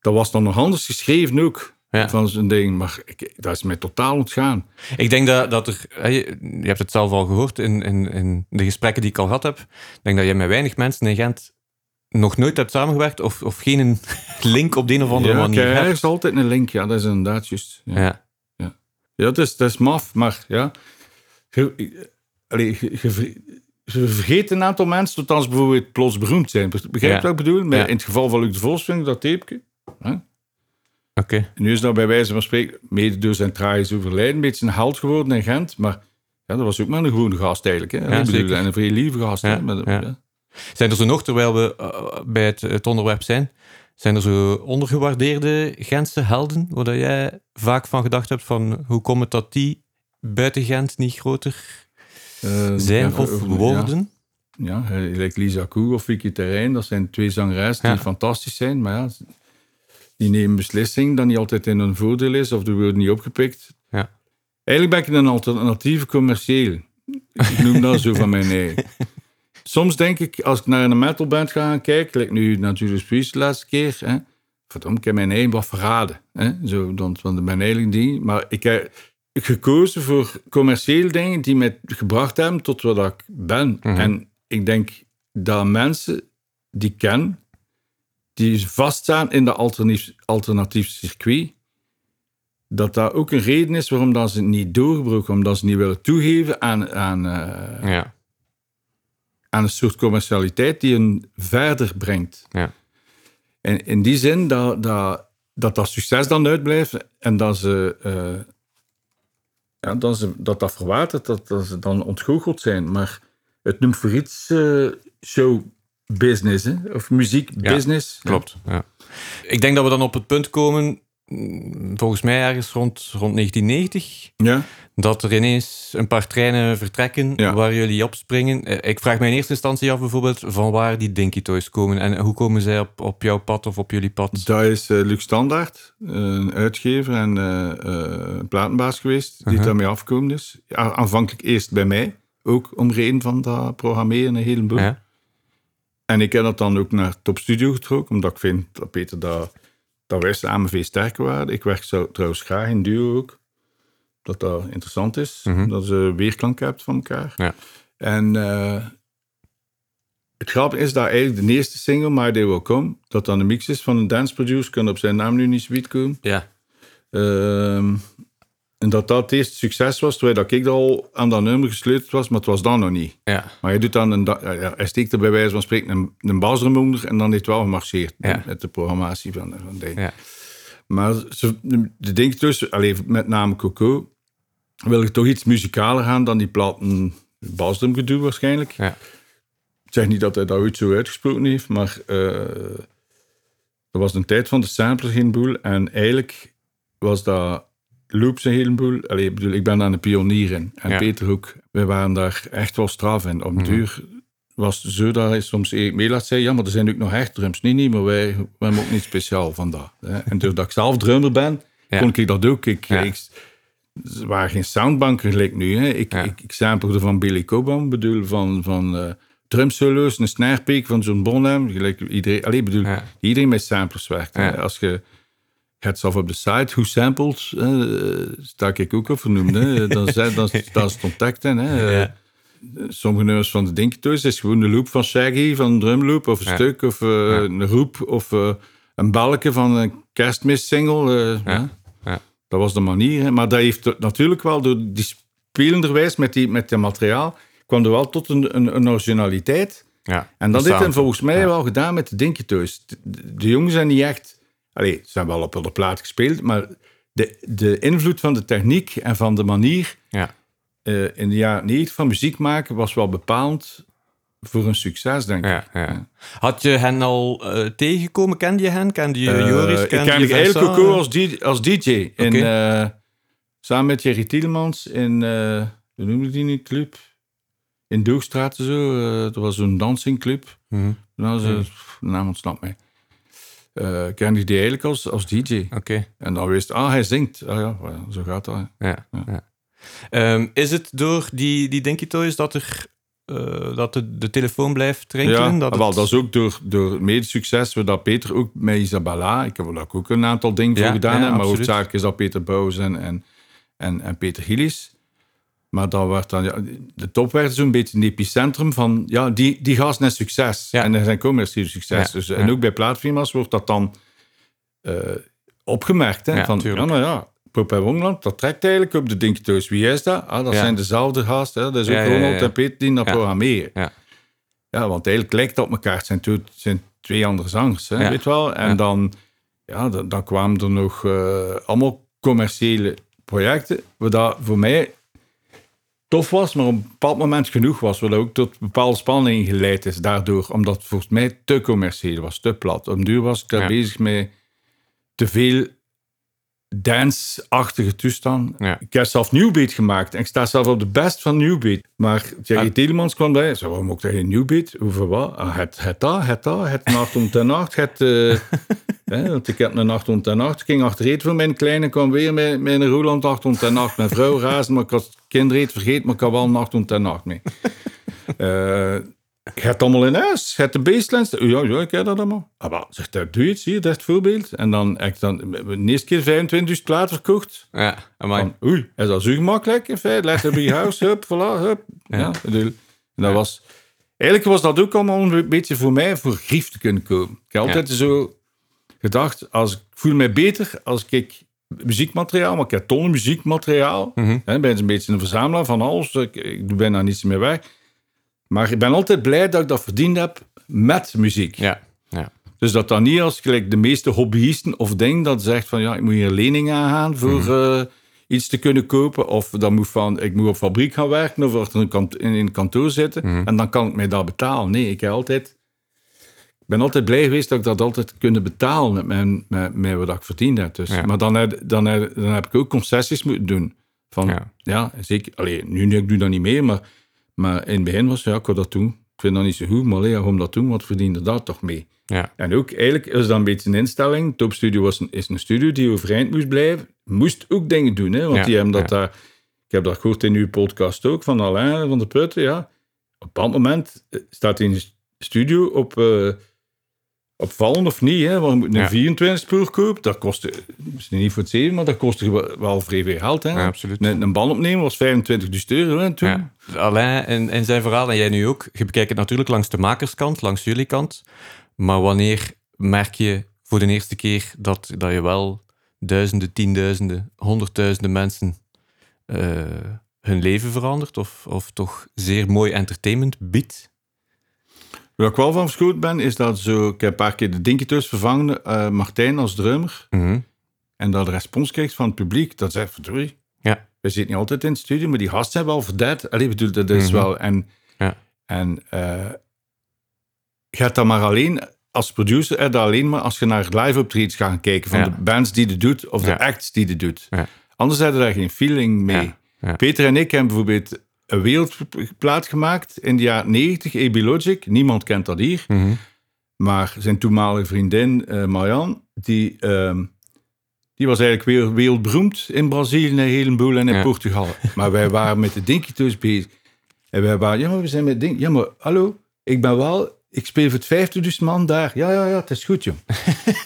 dat was dan nog anders geschreven ook. Ja. Van zo'n ding. Maar ik, dat is mij totaal ontgaan. Ik denk dat, dat er... Je je hebt het zelf al gehoord in, in, in de gesprekken die ik al gehad heb. Ik denk dat je met weinig mensen in Gent nog nooit hebt samengewerkt of, of geen link op de een of andere ja, manier kijk, er hebt. is altijd een link. Ja, dat is inderdaad juist. Ja, ja. Ja. dat, is, dat is maf. Maar ja... Je, allee, je, je ver- je vergeet een aantal mensen tot als ze bijvoorbeeld plots beroemd zijn. Begrijp je Ja. wat ik bedoel? Maar. In het geval van Luc de Vos vind ik dat tapeje. Hè? Nu is dat bij wijze van spreken, mede door zijn tragisch overlijden, een beetje een held geworden in Gent. Maar Ja, dat was ook maar een gewone gast eigenlijk. Hè? Ja, bedoel. En een vrij lieve gast. Ja, ja. Zijn er zo nog, terwijl we eh, bij het, het onderwerp zijn, zijn er zo ondergewaardeerde Gentse helden, waar dat jij vaak van gedacht hebt van hoe komt het dat die buiten Gent niet groter Eh, zijn ja, of over- worden? Ja, ja like Lisa Koe of Vicky Terrein, dat zijn twee zangeressen die fantastisch zijn. Maar ja, die nemen beslissingen dat niet altijd in hun voordeel is of die worden niet opgepikt. Ja. Eigenlijk ben ik een alternatieve commercieel. Ik noem dat zo van mijn eigen. Soms denk ik, als ik naar een metalband ga gaan kijken, like nu natuurlijk Priest de laatste keer, hè, verdomme, ik heb mijn eigen wat verraden. Hè, zo, dan, van de mijn eigen die. Maar ik heb gekozen voor commerciële dingen die mij gebracht hebben tot wat ik ben. Mhm. En ik denk dat mensen die ik ken, die vaststaan in de alternatief, alternatief circuit, dat dat ook een reden is waarom dat ze niet doorgebroken, omdat ze niet willen toegeven aan, aan, eh, Ja, aan een soort commercialiteit die hen verder brengt. ja. En in die zin dat dat, dat, dat succes dan uitblijft en dat ze, eh, ja, dat, ze dat dat verwatert, dat, dat ze dan ontgoocheld zijn. Maar het noemt voor iets eh, showbusiness, hè? of muziekbusiness. Klopt. Ja. Ik denk dat we dan op het punt komen, mm, volgens mij ergens rond, rond 1990, Ja. dat er ineens een paar treinen vertrekken Ja. waar jullie opspringen. Eh, Ik vraag mij in eerste instantie af bijvoorbeeld van waar die Dinky Toys komen en hoe komen zij op, op jouw pad of op jullie pad? Dat is eh Luc Standaard, een uitgever en een platenbaas geweest, die Uh-huh. daarmee afgekomen is. Aanvankelijk eerst bij mij, ook om reden van dat programmeren een heleboel. Ja? En ik heb dat dan ook naar Top Studio getrokken, omdat ik vind dat Peter dat, dat wij samen veel sterker waren. Ik werk zo, trouwens graag in duo ook. Dat dat interessant is, dat je weerklank hebt van elkaar. Ja. En eh, het grappige is dat eigenlijk de eerste single, My Day Will Come, dat dan een mix is van een dance producer, kan op zijn naam nu niet zoiets komen. Ja. Ehm, en dat dat het eerste succes was, terwijl dat ik al aan dat nummer gesleuteld was, maar het was dan nog niet. Ja. Maar hij doet dan een, ja, hij steekt er bij wijze van spreken een, een basdrum onder en dan heeft het wel gemarcheerd Ja. met de programmatie van, van dingen. Ja. Maar ze, de dingen tussen, alleen met name Coco, wil ik toch iets muzikaler gaan dan die platen basdrum gedoe waarschijnlijk. Ja. Ik zeg niet dat hij dat ooit zo uitgesproken heeft, maar eh er was een tijd van de sampler geen boel en eigenlijk was dat loops een heleboel. Allee, ik bedoel, ik ben daar een pionier in. En Ja. Peter ook. We waren daar echt wel straf in. Op Mhm. duur was zo dat hij soms Erik Meelaert zei, ja, maar er zijn ook nog echt drums. Nee, niet, maar wij, wij hebben ook niet speciaal van dat. hè. En doordat ik zelf drummer ben, Ja. kon ik dat ook. Ik, Ja. ik, er waren geen soundbanken gelijk nu. Hè. Ik, Ja. ik, ik samplede van Billy Cobham, bedoel van, van eh drumsolo's, een snare pick van John Bonham. Gelijk iedereen, allee, bedoel, iedereen met samples werkt. Als je het zelf op de site, hoe samples, eh, sta ik ook op vernoemd. Dan, zei- dan, daar stond tekst in. Hè. Ja. Sommige nummers van de Dinky is gewoon de loop van Shaggy, van een drumloop, of een Ja. stuk, of eh, een roep, of eh, een balkje van een kerstmis-single. eh, ja. Ja. Dat was de manier. Hè. Maar dat heeft natuurlijk wel, door die spelenderwijs met, die, met dat materiaal, kwam er wel tot een, een, een originaliteit. Ja. En dat heeft volgens mij wel gedaan met de Dinky Toys. De, de jongens zijn niet echt... Allee, ze hebben wel op de plaat gespeeld, maar de, de invloed van de techniek en van de manier Ja. eh, in de jaren 90 van muziek maken was wel bepalend voor een succes, denk ik. Ja. Had je hen al eh, tegengekomen? Kende je hen? Kende je Eh, Joris? ik Kende ken Vincent? Coco als, als DJ. In, samen met Jerry Tielemans in, hoe noemde die nu, club? In Doogstraat zo. er was zo'n dancingclub. Mhm. Nou, ze, pff, de naam ontsnapt mij. Eh kende ik die eigenlijk als, als DJ. Oké. En dan wist ah, hij zingt. Ah ja, zo gaat dat. Ja, ja. Ehm, is het door die, die Dinky Toys dat, er, eh, dat de, de telefoon blijft rinkelen? Ja, dat, wel, dat is ook door, door mede-succes dat Peter ook met Isabella, ik heb ook- een aantal dingen Ja, voor gedaan, ja, maar absoluut. hoofdzakelijk is dat Peter Bouws en, en, en, en Peter Gillis. Maar dan werd dan, ja, de top werd zo'n beetje een epicentrum van, ja, die, die gast net succes. Ja. En er zijn commerciële succes. Ja, Dus. En ook bij plaatfirma's wordt dat dan eh, opgemerkt. Hè, van, ja, nou ja, Pop en Wongland, dat trekt eigenlijk op de Dinky Toys. Wie is dat? Ah, dat zijn dezelfde gasten. Hè? Dat is ook Ronald en Peter die dat Ja. programmeren. Ja. Want eigenlijk lijkt dat op elkaar. Het zijn, twee- het zijn twee andere zangers, hè, weet wel. En dan, ja, dan, dan kwamen er nog eh, allemaal commerciële projecten. Waar dat voor mij tof was, maar op een bepaald moment genoeg was. Wat ook tot bepaalde spanning geleid is daardoor. Omdat het volgens mij te commercieel was, te plat. Op een duur was ik daar Ja. bezig met te veel dance-achtige toestand. Ja. Ik heb zelf Newbeat gemaakt. En ik sta zelf op de best van Newbeat. Maar Jerry Ah. Telemans kwam bij. Zo, waarom ook dat geen Newbeat? Hoeveel wat? Ah, het, het dat, het dat, het een 808, het... eh, hè, want ik heb een 808. Ik ging achteruit voor mijn kleine. kwam weer met, een Roland 808. Mijn vrouw razen, maar ik had kinderen vergeten. Maar ik had wel een 808 mee. Eh, je hebt het allemaal in huis. Je hebt de baselines. Ja, ja, ik heb dat allemaal. Ah, wel, zegt hij, doe je het, zie je, dat voorbeeld. En dan heb ik dan de eerste keer 25 plaat verkocht. Ja, amai. Van, oei, is dat zo gemakkelijk in feite? Leg bij je huis, hup, voilà, hup. Ja. en dat was... Eigenlijk was dat ook allemaal een beetje voor mij voor grief te kunnen komen. Ik heb altijd zo gedacht, als ik voel mij beter als ik muziekmateriaal, maar ik heb tonnen muziekmateriaal. Mhm. Hè, ik ben een beetje een verzamelaar van alles. Ik, ik doe bijna niets meer weg. Maar ik ben altijd blij dat ik dat verdiend heb met muziek. Ja, ja. Dus dat dan niet als gelijk de meeste hobbyisten of denk dat zegt van ja, ik moet hier een lening aangaan voor Mhm. eh, iets te kunnen kopen. Of dan moet van, ik moet op fabriek gaan werken of achter een kant, in een kantoor zitten. Mhm. En dan kan ik mij dat betalen. Nee, ik heb altijd... Ik ben altijd blij geweest dat ik dat altijd kunnen betalen met, mijn, met, met wat ik verdiend heb. Dus. Ja. Maar dan heb, dan, heb, dan heb ik ook concessies moeten doen. Van, Ja. ja, zeker. Allee, nu ik doe dat niet meer, maar, maar in het begin was ja, ik wil dat doen. Ik vind dat niet zo goed, maar ja, waarom dat doen? Want ik verdiende daar toch mee. Ja, En ook, eigenlijk is dat een beetje een instelling. Top Studio was een, is een studio die overeind moest blijven. Moest ook dingen doen, hè. Want Ja, die hebben dat daar... Ik heb dat gehoord in uw podcast ook, van Alain van der Putten, ja. Op een bepaald moment eh, staat hij in de studio op... eh op vallen of niet, hè. Want een Ja. 24 spoor kopen. Dat kostte, misschien niet voor het zeven, maar dat kostte wel- vrij veel geld, hè. Ja, absoluut. Een, een band opnemen was 25 euro, hè, toen. ja. Alain en, en zijn verhaal, en jij nu ook, je bekijkt het natuurlijk langs de makerskant, langs jullie kant. Maar wanneer merk je voor de eerste keer dat, dat je wel duizenden, tienduizenden, honderdduizenden mensen eh, hun leven verandert? Of, of toch zeer mooi entertainment biedt? Waar ik wel van verschoten ben, is dat zo... Ik heb een paar keer de Dinketus vervangen, eh, Martijn als drummer. Mhm. En dat de respons krijgt van het publiek, dat zegt, verdorie, Ja, we zitten niet altijd in het studio, maar die gasten zijn wel verdeid. Allee, bedoel, dat is Mhm. wel... En, Ja. en je hebt dat maar alleen, als producer, dat alleen maar als je naar live optredens gaat gaan kijken van Ja. de bands die het doet, of de Ja. acts die het doet. Ja. Anders heb je daar geen feeling mee. Peter en ik hebben bijvoorbeeld een wereldplaat gemaakt in de jaren 90, AB Logic. Niemand kent dat hier. Mhm. Maar zijn toenmalige vriendin, eh Marjan, die, ehm, die was eigenlijk weer wereldberoemd in Brazilië, een heleboel en in Ja. Portugal. Maar wij waren met de Dinkieto's bezig. En wij waren, ja, maar we zijn met Dink. Ja, maar hallo, ik ben wel, ik speel voor het vijfde man daar. Ja, ja, ja, het is goed, joh.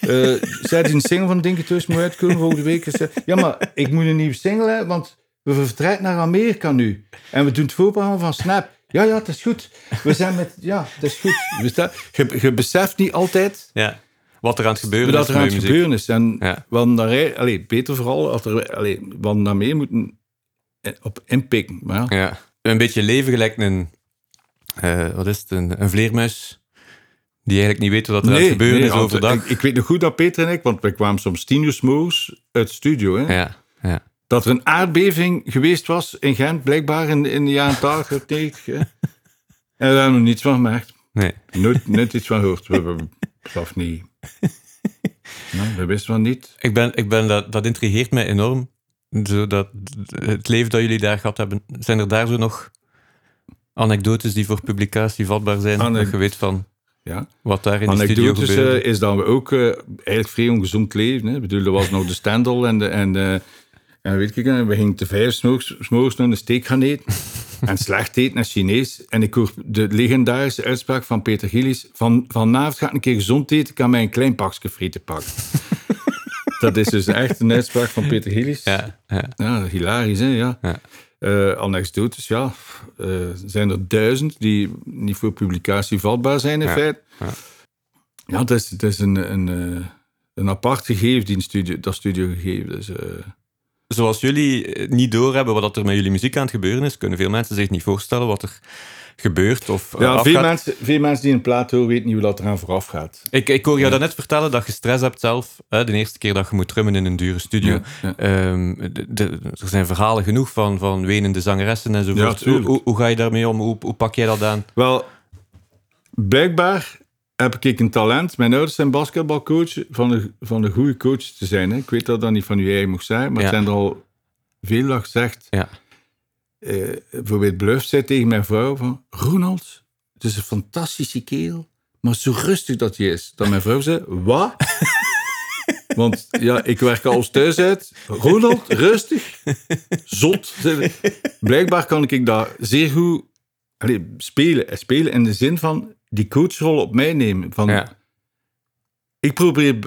Eh zij die een single van Dinkieto's moet uitkomen volgende week. Zei, ja, maar ik moet een nieuwe single hebben, want we vertrekken naar Amerika nu. En we doen het voorprogramma van Snap. Ja, ja, het is goed. We zijn met, ja, het is goed. We staan- Je, je beseft niet altijd ja. Wat er aan het gebeuren dat is er aan het gebeuren is. En Ja. hadden daar, allee, Peter vooral, had er, allee, we hadden daar mee moeten eh, op inpikken. Maar ja, Ja. Een beetje leven gelijk een, eh, wat is het, een, een vleermuis die eigenlijk niet weet wat er aan het gebeuren nee, is want overdag. Ik, ik weet nog goed dat Peter en ik, want we kwamen soms tien uur uit de studio, hè, Ja, ja. Dat er een aardbeving geweest was in Gent, blijkbaar in, in de jaren 80. denk ik, hè. En we hebben er niets van gemerkt. Nee. Nooit, nooit iets van gehoord. We zelf niet. Nee, we wisten van niet. Ik ben, ik ben dat, dat intrigeert mij enorm. Zo dat, het leven dat jullie daar gehad hebben. Zijn er daar zo nog anekdotes die voor publicatie vatbaar zijn? Anek- dat je weet van Ja. wat daar in de studio Anekdotes gebeurde? eh, is dat we ook eh, eigenlijk vrij ongezond leven. Hè. Ik bedoel, er was nog de Stendel en de... En, de, en weet ik, we gingen te vijf s'morgens nog een steak gaan eten. en slecht eten naar Chinees. En ik hoor de legendarische uitspraak van Peter Gillis. Van, vanavond ga ik een keer gezond eten, kan mij een klein pakje frieten pakken. dat is dus echt een uitspraak van Peter Gillis. Ja, ja, Ja, hilarisch, hè? Ja. Ja. Eh, anekdotes, ja. Eh, zijn er duizend die niet voor publicatie vatbaar zijn, in Ja. feite. Ja. Ja, het is, het is een, een, eh, een apart gegeven, die dat studio gegeven. Dus, eh, zoals jullie eh, niet doorhebben wat er met jullie muziek aan het gebeuren is, kunnen veel mensen zich niet voorstellen wat er gebeurt of eh, ja, veel mensen, veel mensen die een plaat horen weten niet hoe dat eraan vooraf gaat. Ik, ik hoor jou ja. net vertellen dat je stress hebt zelf, hè, de eerste keer dat je moet drummen in een dure studio. Ehm, er zijn verhalen genoeg van, van wenende zangeressen enzovoort. Hoe, hoe, hoe, ga je daarmee om? Hoe, hoe pak jij dat aan? Wel, blijkbaar heb ik een talent. Mijn ouders zijn basketbalcoach, van een, van een goede coach te zijn. Hè. Ik weet dat dat niet van u eigen mocht zijn, maar het zijn er al veel dat gezegd. Ja. Uh, bijvoorbeeld Bluff zei tegen mijn vrouw van... Ronald, het is een fantastische kerel, maar zo rustig dat hij is. Dat mijn vrouw zei, wat? Want ja, ik werk als thuis uit. Ronald, rustig, zot. Blijkbaar kan ik daar zeer goed allez, spelen. Spelen in de zin van die coachrol op mij nemen. Van, ja. Ik probeer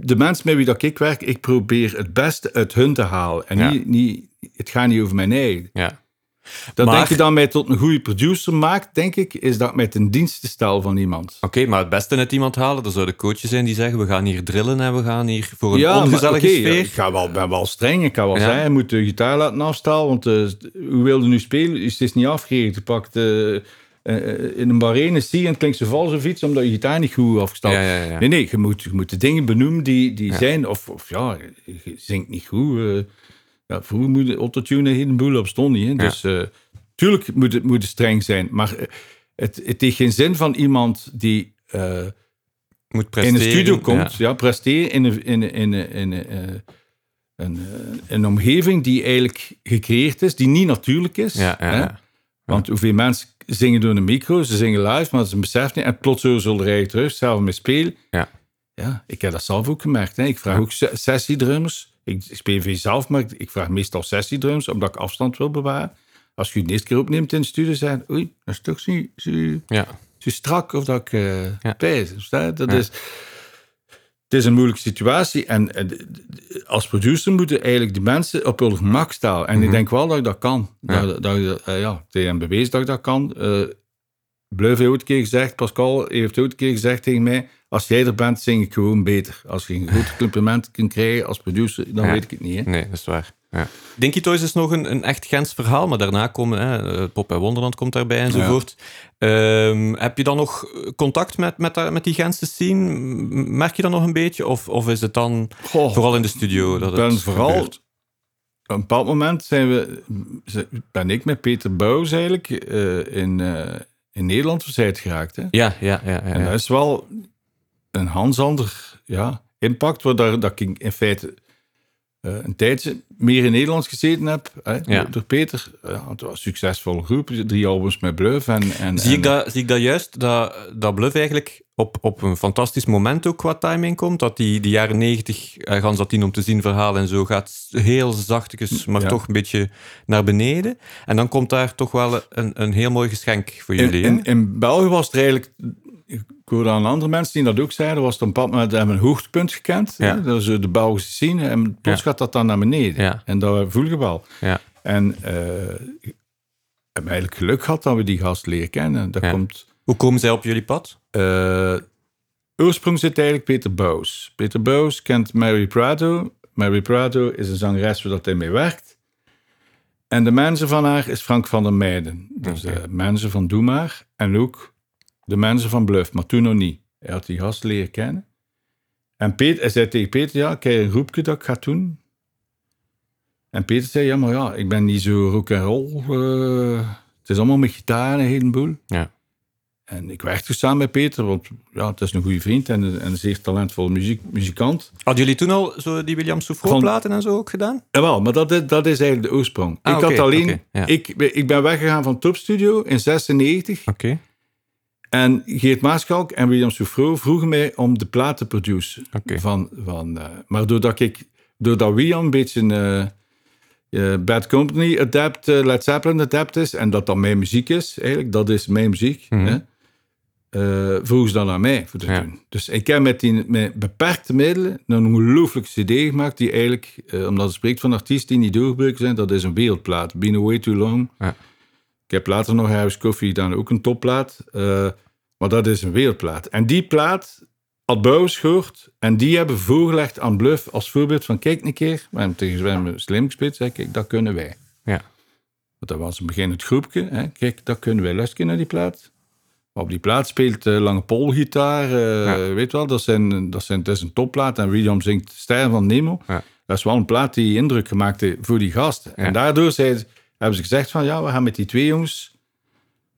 de mensen met wie dat ik werk, ik probeer het beste uit hun te halen. En niet, niet, het gaat niet over mijn eigen. Ja. Dat denk je dan mij tot een goede producer maakt, denk ik, is dat met een dienst stel van iemand. Oké, maar het beste uit iemand halen, er zouden coaches zijn die zeggen, we gaan hier drillen en we gaan hier voor een ja, ongezellige okay, sfeer. ik ga wel, ben wel streng, ik kan wel zeggen, je moet de gitaar laten afstaan, want uh, hoe wilde nu spelen? Is het niet afgeregeld. Je pakt... Uh, uh, in een barene zie je en klinkt zo vals of iets, omdat je gitaar niet goed ja, ja, ja. Nee, nee, je moet, je moet de dingen benoemen die, die zijn, of, of ja, je zingt niet goed. Uh, ja, vroeger moet de autotune een boel op stond niet. Hè? Dus uh, tuurlijk moet het, moet het streng zijn, maar het, het heeft geen zin van iemand die moet in de studio komt, ja, presteren in een, in, in, in, in een, een omgeving die eigenlijk gecreëerd is, die niet natuurlijk is. Hè? Want hoeveel mensen zingen door een micro, ze zingen live, maar ze beseffen niet. En plots zullen rijden terug, zelf met spelen. Ja. ja, ik heb dat zelf ook gemerkt. Hè. Ik vraag ook sessiedrummers. Ik speel veel zelf, maar ik vraag meestal sessiedrums, omdat ik afstand wil bewaren. Als je het de eerste keer opneemt in de studio, zeg oei, dat is toch zo, zo, ja. zo strak of dat ik uh, ja. pijs. Dat is het is een moeilijke situatie. En als producer moeten eigenlijk die mensen op hun gemak staan. En ik mhm. denk wel dat ik dat kan. Ja. Dat, dat, uh, ja, tegen bewezen dat ik dat kan. Uh, Bluff heeft ooit een keer gezegd, Pascal heeft ooit een keer gezegd tegen mij, als jij er bent, zing ik gewoon beter. Als je een goed compliment kunt krijgen als producer, dan weet ik het niet. Hè? Nee, dat is waar. Ja. Dinky Toys is nog een, een echt Gens verhaal, maar daarna komen hè, Pop en Wonderland komt daarbij enzovoort. Ja. Um, heb je dan nog contact met, met, met die Gentse scene? Merk je dat nog een beetje? Of, of is het dan vooral in de studio? Dat ben het vooral... Gebeurt? Op een bepaald moment zijn we, ben ik met Peter Bouws eigenlijk uh, in, uh, in Nederland verzeild geraakt. Hè? Ja, ja, ja, ja, En dat is wel een Hansander ja, impact, waar dat, dat ik in feite een tijdje meer in Nederlands gezeten heb, hè, ja. door Peter. Ja, het was een succesvolle groep, drie albums met Bluff. En, en, zie, ik dat, zie ik dat juist, dat, dat Bluff eigenlijk op, op een fantastisch moment ook qua timing komt? Dat die, die jaren negentig, uh, Gans dat om te zien verhaal en zo, gaat heel zachtjes, maar ja. toch een beetje naar beneden. En dan komt daar toch wel een, een heel mooi geschenk voor jullie. In, in, in België was het eigenlijk ik hoorde aan andere mensen die dat ook zeiden, was bepaald moment hebben een hoogtepunt gekend. Ja. Dat is de Belgische scene. En plots gaat dat dan naar beneden. Ja. En dat voel je wel. Ja. En uh, ik heb eigenlijk geluk gehad dat we die gast leren kennen. Dat komt, Hoe komen zij op jullie pad? Uh, oorsprong zit eigenlijk Peter Bous. Peter Bous kent Mary Prado. Mary Prado is een zangeres waar hij mee werkt. En de manager van haar is Frank van der Meijden. Dus okay. de manager van Doe Maar. En ook de mensen van Bluff, maar toen nog niet. Hij had die gast leren kennen. En Peter, hij zei tegen Peter, ja, kijk een groepje dat ik ga doen. En Peter zei, ja, maar ja, ik ben niet zo rock and roll. Uh, het is allemaal met gitaar en een heleboel. Ja. En ik werkte samen met Peter, want ja, het is een goede vriend en een, een zeer talentvolle muziek, muzikant. Hadden jullie toen al zo die William Souffront platen en zo ook gedaan? Jawel, maar dat is, dat is eigenlijk de oorsprong. Ah, ik okay, had alleen, okay, ja. ik, ik ben weggegaan van Top Studio in 96. Oké. Okay. En Geert Maaschalk en William Souffreau vroegen mij om de plaat te produceren. Okay. Van, van, uh, maar doordat, ik, doordat William een beetje uh, uh, Bad Company adapt, Led Zeppelin adapt is, en dat dat mijn muziek is, eigenlijk, dat is mijn muziek, mm -hmm. vroegen ze dan aan mij voor te ja. doen. Dus ik heb met, die, met beperkte middelen een ongelooflijke cd gemaakt, die eigenlijk, omdat het spreekt van artiesten die niet doorgebroken zijn, dat is een wereldplaat. Been Away Too Long. Ja. Ik heb later nog Harris Coffee dan ook een topplaat. Uh, maar dat is een wereldplaat. En die plaat Ad Bouwers gehoord. En die hebben voorgelegd aan Bluff als voorbeeld van... Kijk een keer, we hebben tegen Sven slim gespeeld. Zeg, kijk, dat kunnen wij. Ja. Want dat was een begin het groepje. Hè. Kijk, dat kunnen wij. Luisteren naar die plaat. Maar op die plaat speelt uh, Lange Polgitaar. Uh, Ja. Weet wel, dat, zijn, dat, zijn, dat is een topplaat. En William zingt Ster van Nemo. Ja. Dat is wel een plaat die indruk gemaakt heeft voor die gasten. Ja. En daardoor zei, hebben ze gezegd van... Ja, we gaan met die twee jongens...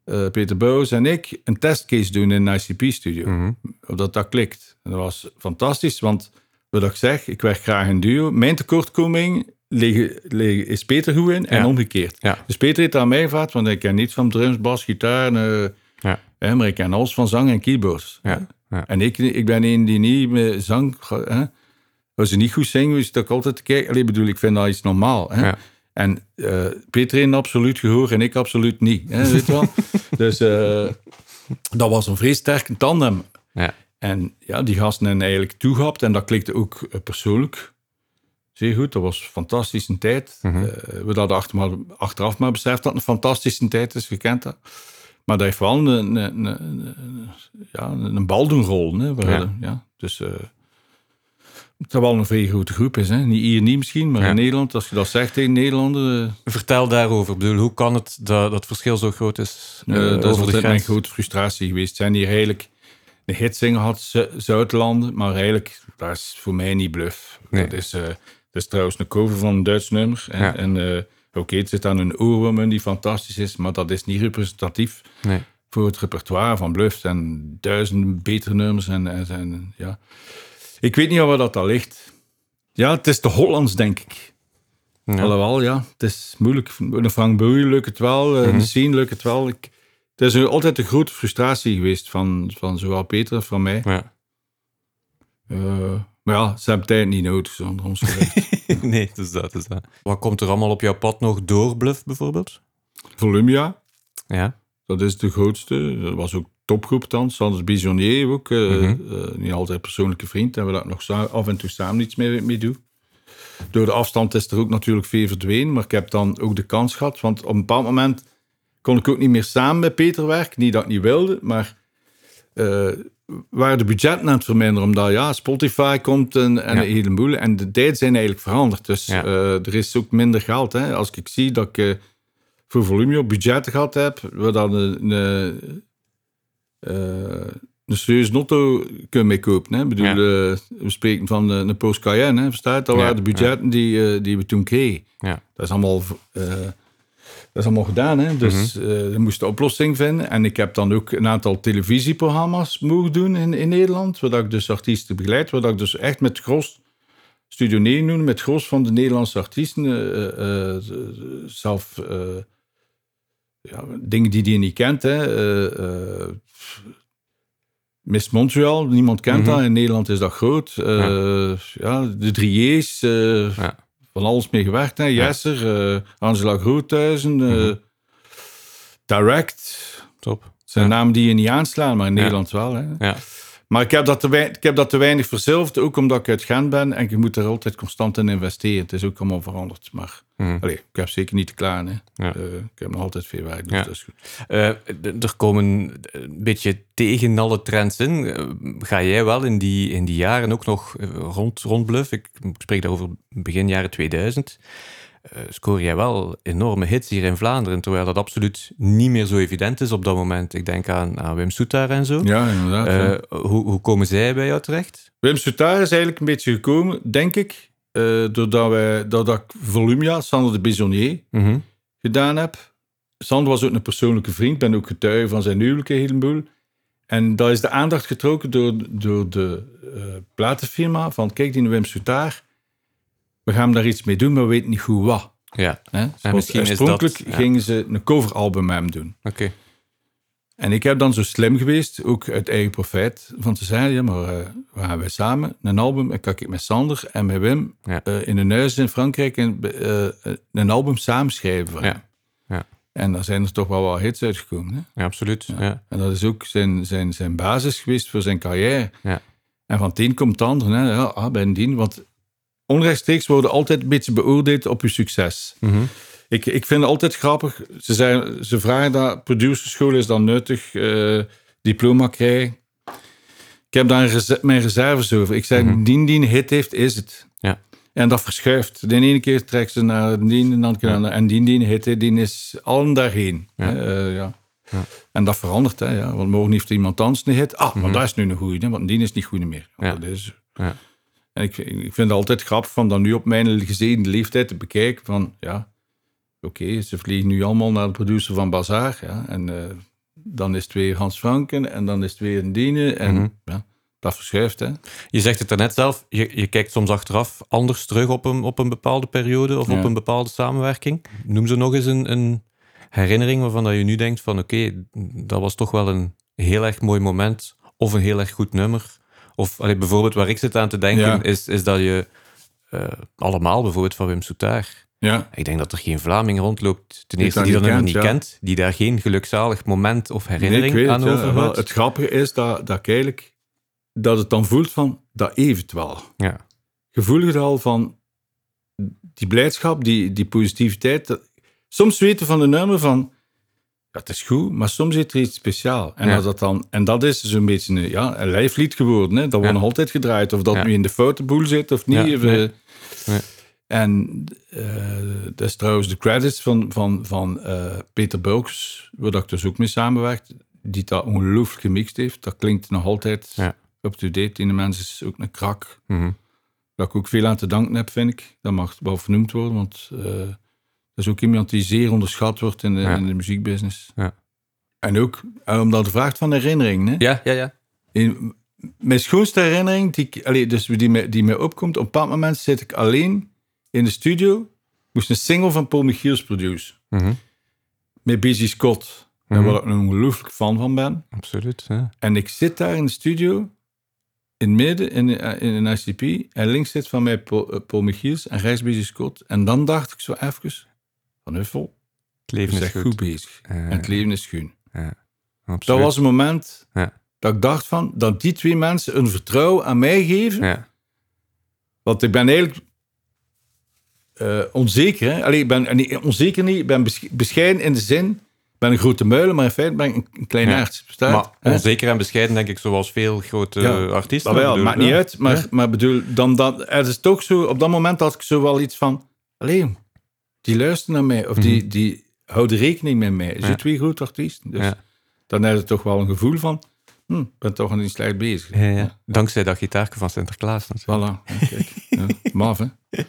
eh, Peter Bouwers en ik een testcase doen in een ICP-studio. Mhm. Dat dat klikt. En dat was fantastisch, want wat ik zeg, ik werk graag in duo. Mijn tekortkoming liggen, liggen, is Peter goed in en Ja. omgekeerd. Ja. Dus Peter heeft aan mij gevraagd, want ik ken niets van drums, bas, gitaar, eh, Ja. hè, maar ik ken alles van zang en keyboards. En ik, ik ben een die niet met zang... Hè, als ze niet goed zingen, is dat ook altijd te kijken. Alleen bedoel, ik vind dat iets normaal. Hè? En eh, Peter heeft absoluut gehoor en ik absoluut niet. Hè, weet je wel? dus eh, dat was een vrees sterke tandem. Ja. En ja, die gasten hebben eigenlijk toegehapt en dat klikte ook eh, persoonlijk. Zeer goed, dat was een fantastische tijd. Mhm. We hadden achter maar, achteraf maar beseft dat het een fantastische tijd is, gekend dat. Maar dat heeft wel een, een, een, een- ja, een bal doen rollen. Hè, we Ja. hadden, ja. Dus het wel een vrij grote groep is. Hè. Niet hier niet misschien, maar Ja. in Nederland, als je dat zegt tegen Nederlanders... eh, Vertel daarover. Ik bedoel, hoe kan het dat dat het verschil zo groot is? Eh, dat is over de altijd mijn grens? grote frustratie geweest. Zijn hier eigenlijk een hitzinger had Zu- Zuidlanden, maar eigenlijk, dat is voor mij niet bluff. Nee. Dat, is, dat is trouwens een cover van een Duits nummer. En, Ja. en oké, het zit aan een oorworm die fantastisch is, maar dat is niet representatief Nee. voor het repertoire van Bluff. Er zijn duizenden betere nummers en, en zijn, ja. Ik weet niet waar dat al ligt. Ja, het is te Hollands, denk ik. Ja. Alhoewel, ja, het is moeilijk. De Frank lukt het wel, eh, Mhm. de scene lukt het wel. Ik, het is een- altijd een grote frustratie geweest van, van zowel Peter als van mij. Ja. Eh, maar ja, ze hebben tijd niet nodig, zonder ons geluid. nee, dus dat is dat. Wat komt er allemaal op jouw pad nog door, Bluff bijvoorbeeld? Volumia, Ja. dat is de grootste. Dat was ook topgroep dan. Sanders Bisonnier ook. eh, Mhm. eh, niet altijd persoonlijke vriend. En we dat nog af en toe samen iets mee, mee doen. Door de afstand is er ook natuurlijk veel verdwenen. Maar ik heb dan ook de kans gehad. Want op een bepaald moment kon ik ook niet meer samen met Peter werken. Niet dat ik niet wilde, maar... eh waren de budgetten aan het verminderen. Omdat ja, Spotify komt en, en Ja. een heleboel. En de tijden zijn eigenlijk veranderd. Dus Ja. er is ook minder geld. Hè. Als ik zie dat ik... voor volume op budgetten gehad heb, waar dan een, een, een serieuze notto kunnen mee kopen. Hè? Ik bedoel, Ja. eh, we spreken van eh, een Porsche Cayenne, hè? verstaat? Dat Ja, waren de budgetten die, eh, die we toen kregen. Ja. Dat is allemaal, dat is allemaal gedaan. Hè? Dus Mhm. we moesten een oplossing vinden. En ik heb dan ook een aantal televisieprogramma's mogen doen in, in Nederland, waar ik dus artiesten begeleid, waar ik dus echt met gros Studio 9 doen, met gros van de Nederlandse artiesten zelf ja, dingen die die niet kent. Hè. Miss Montreal, niemand kent Mhm. dat. In Nederland is dat groot. Eh, ja. de Drieërs, Ja. van alles mee gewerkt. Hè. Jesser, eh, Angela Groothuizen, eh, Mhm. Direct. Top. Zijn namen die je niet aanslaan, maar in. Nederland wel. Hè. Ja. Maar ik heb, dat te wei- ik heb dat te weinig verzilverd, ook omdat ik uit Gent ben en je moet er altijd constant in investeren. Het is ook allemaal veranderd. Maar Mhm. ik heb zeker niet te klaar. Hè. Ja. Eh, ik heb nog altijd veel werk, dus Ja. dat is goed. Eh, er komen een beetje tegen alle trends in. Eh, ga jij wel in die, in die jaren ook nog rond, rondbluff? Ik spreek daarover begin jaren 2000. Eh, scoor jij wel enorme hits hier in Vlaanderen, terwijl dat absoluut niet meer zo evident is op dat moment. Ik denk aan, aan Wim Soetaar en zo. Ja, inderdaad. ja. Eh, hoe, hoe komen zij bij jou terecht? Wim Soutaar is eigenlijk een beetje gekomen, denk ik, eh, doordat, wij, doordat ik Volumia, Sander de Bisonnier, Mhm. gedaan heb. Sander was ook een persoonlijke vriend, ben ook getuige van zijn huwelijk een heleboel. En dat is de aandacht getrokken door, door de platenfirma van, kijk, die Wim Soutaar, we gaan daar iets mee doen, maar we weten niet hoe wat. Ja, Hè? Zoals misschien is oorspronkelijk dat- ja. gingen ze een coveralbum met hem doen. oké. En ik heb dan zo slim geweest, ook uit eigen profijt, van te zeggen, ja, maar eh, we gaan wij samen een album, en kan ik met Sander en met Wim Ja. eh, in een huis in Frankrijk een, eh, een album samenschrijven van Ja. Ja. En daar zijn er toch wel wat hits uitgekomen. Hè? Ja, absoluut. Ja. En dat is ook zijn, zijn, zijn basis geweest voor zijn carrière. Ja. En van het een komt het ander. Hè? Ja, ah, bij een dien, want onrechtstreeks worden altijd een beetje beoordeeld op je succes. Mhm. Ik, ik vind het altijd grappig. Ze, zijn, ze vragen dat producerschool is dan nuttig, eh, diploma krijgen. Ik heb daar mijn reserves over. Ik zeg, Mhm. die die een hit heeft, is het. Ja. En dat verschuift. De ene keer trekt ze naar die, en andere keer Ja. naar... En die die een hit heeft, die is allen daarheen. Ja. Eh, ja. Ja. En dat verandert, hè. Ja. Want morgen heeft iemand anders een hit. Ah, maar Mhm. dat is nu een goeie, want die is niet goed meer. Ja. Dat is... Ja. En ik, ik vind het altijd grappig van dat nu op mijn gezeten leeftijd te bekijken van, ja, oké, ze vliegen nu allemaal naar de producer van Bazaar, ja, en eh, dan is het weer Hans Franken en dan is het weer een en Mhm. ja, dat verschuift, hè. Je zegt het daarnet zelf, je, je kijkt soms achteraf anders terug op een, op een bepaalde periode of Ja. op een bepaalde samenwerking. Noem ze nog eens een, een herinnering waarvan dat je nu denkt van oké, dat was toch wel een heel erg mooi moment of een heel erg goed nummer. Of allee, bijvoorbeeld waar ik zit aan te denken Ja. is, is dat je eh, allemaal bijvoorbeeld van Wim Soutaar. Ja, Ik denk dat er geen Vlaming rondloopt, ten eerste die dat niet nummer niet kent, ja. kent, die daar geen gelukzalig moment of herinnering Nee, aan. Wel, Het grappige is dat, dat ik eigenlijk, dat het dan voelt van, dat wel. Ja. Je voelt het al van die blijdschap, die, die positiviteit. dat- soms weten van de nummer van, ja, het is goed, maar soms is er iets speciaals. En, Ja. als dat, dan, en dat is zo'n beetje een, ja, een lijflied geworden. Hè? Dat wordt Ja. nog altijd gedraaid. Of dat Ja. nu in de fotoboel zit of niet. Ja, of, nee. eh, Nee. En eh, dat is trouwens de credits van, van, van eh, Peter Bulks, waar ik dus ook mee samenwerkt, die dat ongelooflijk gemixt heeft. Dat klinkt nog altijd up-to-date. Die mens is ook een krak. Mhm. Waar ik ook veel aan te danken heb, vind ik. Dat mag wel vernoemd worden, want dat is ook iemand die zeer onderschat wordt in de, Ja. in de muziekbusiness. Ja. En ook, eh, omdat je vraagt van herinnering. Hè? Ja, ja, ja. In, mijn schoonste herinnering, die, allee, dus die, mij, die mij opkomt, op een bepaald moment zit ik alleen in de studio, moest een single van Paul Michiels produceren. Mhm. Met Busy Scott, Mhm. waar ik een ongelooflijk fan van ben. Absoluut. Ja. En ik zit daar in de studio, in het midden, in, eh, in een ICP, en links zit van mij Paul, eh, Paul Michiels en rechts Busy Scott. En dan dacht ik zo even, van Huffel, Het leven is bent goed. goed bezig. Ja, En het leven is schoon. Dat was een moment dat ik dacht van, dat die twee mensen een vertrouwen aan mij geven. Want ik ben eigenlijk eh, onzeker. Hè? Allee, ik ben nee, onzeker niet. Ik ben besch- bescheiden in de zin. Ik ben een grote muilen, maar in feite ben ik een, klein Ja. Bestaat? Maar onzeker en bescheiden, denk ik, zoals veel grote Ja, artiesten. Maar wel, bedoel, maakt ja. niet uit. Maar, Ja. maar bedoel, dan, dan, het is toch zo, op dat moment had ik zo wel iets van, allee, jong, die luisteren naar mij, of die, die houden rekening met mij. Mhm. Je twee grote artiesten. Dus dan heb je toch wel een gevoel van, hm, ik ben toch niet slecht bezig. Ja, ja. Dankzij dat gitaarke van Sinterklaas. natuurlijk. Voilà, kijk. Maf, hè.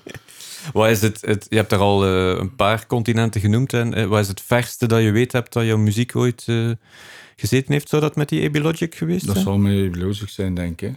Wat is het, het, je hebt er al eh, een paar continenten genoemd. En, eh, wat is het verste dat je weet hebt dat jouw muziek ooit eh, gezeten heeft? Zou dat met die AB Logic geweest Dat zijn? zal me Logic zijn, denk ik.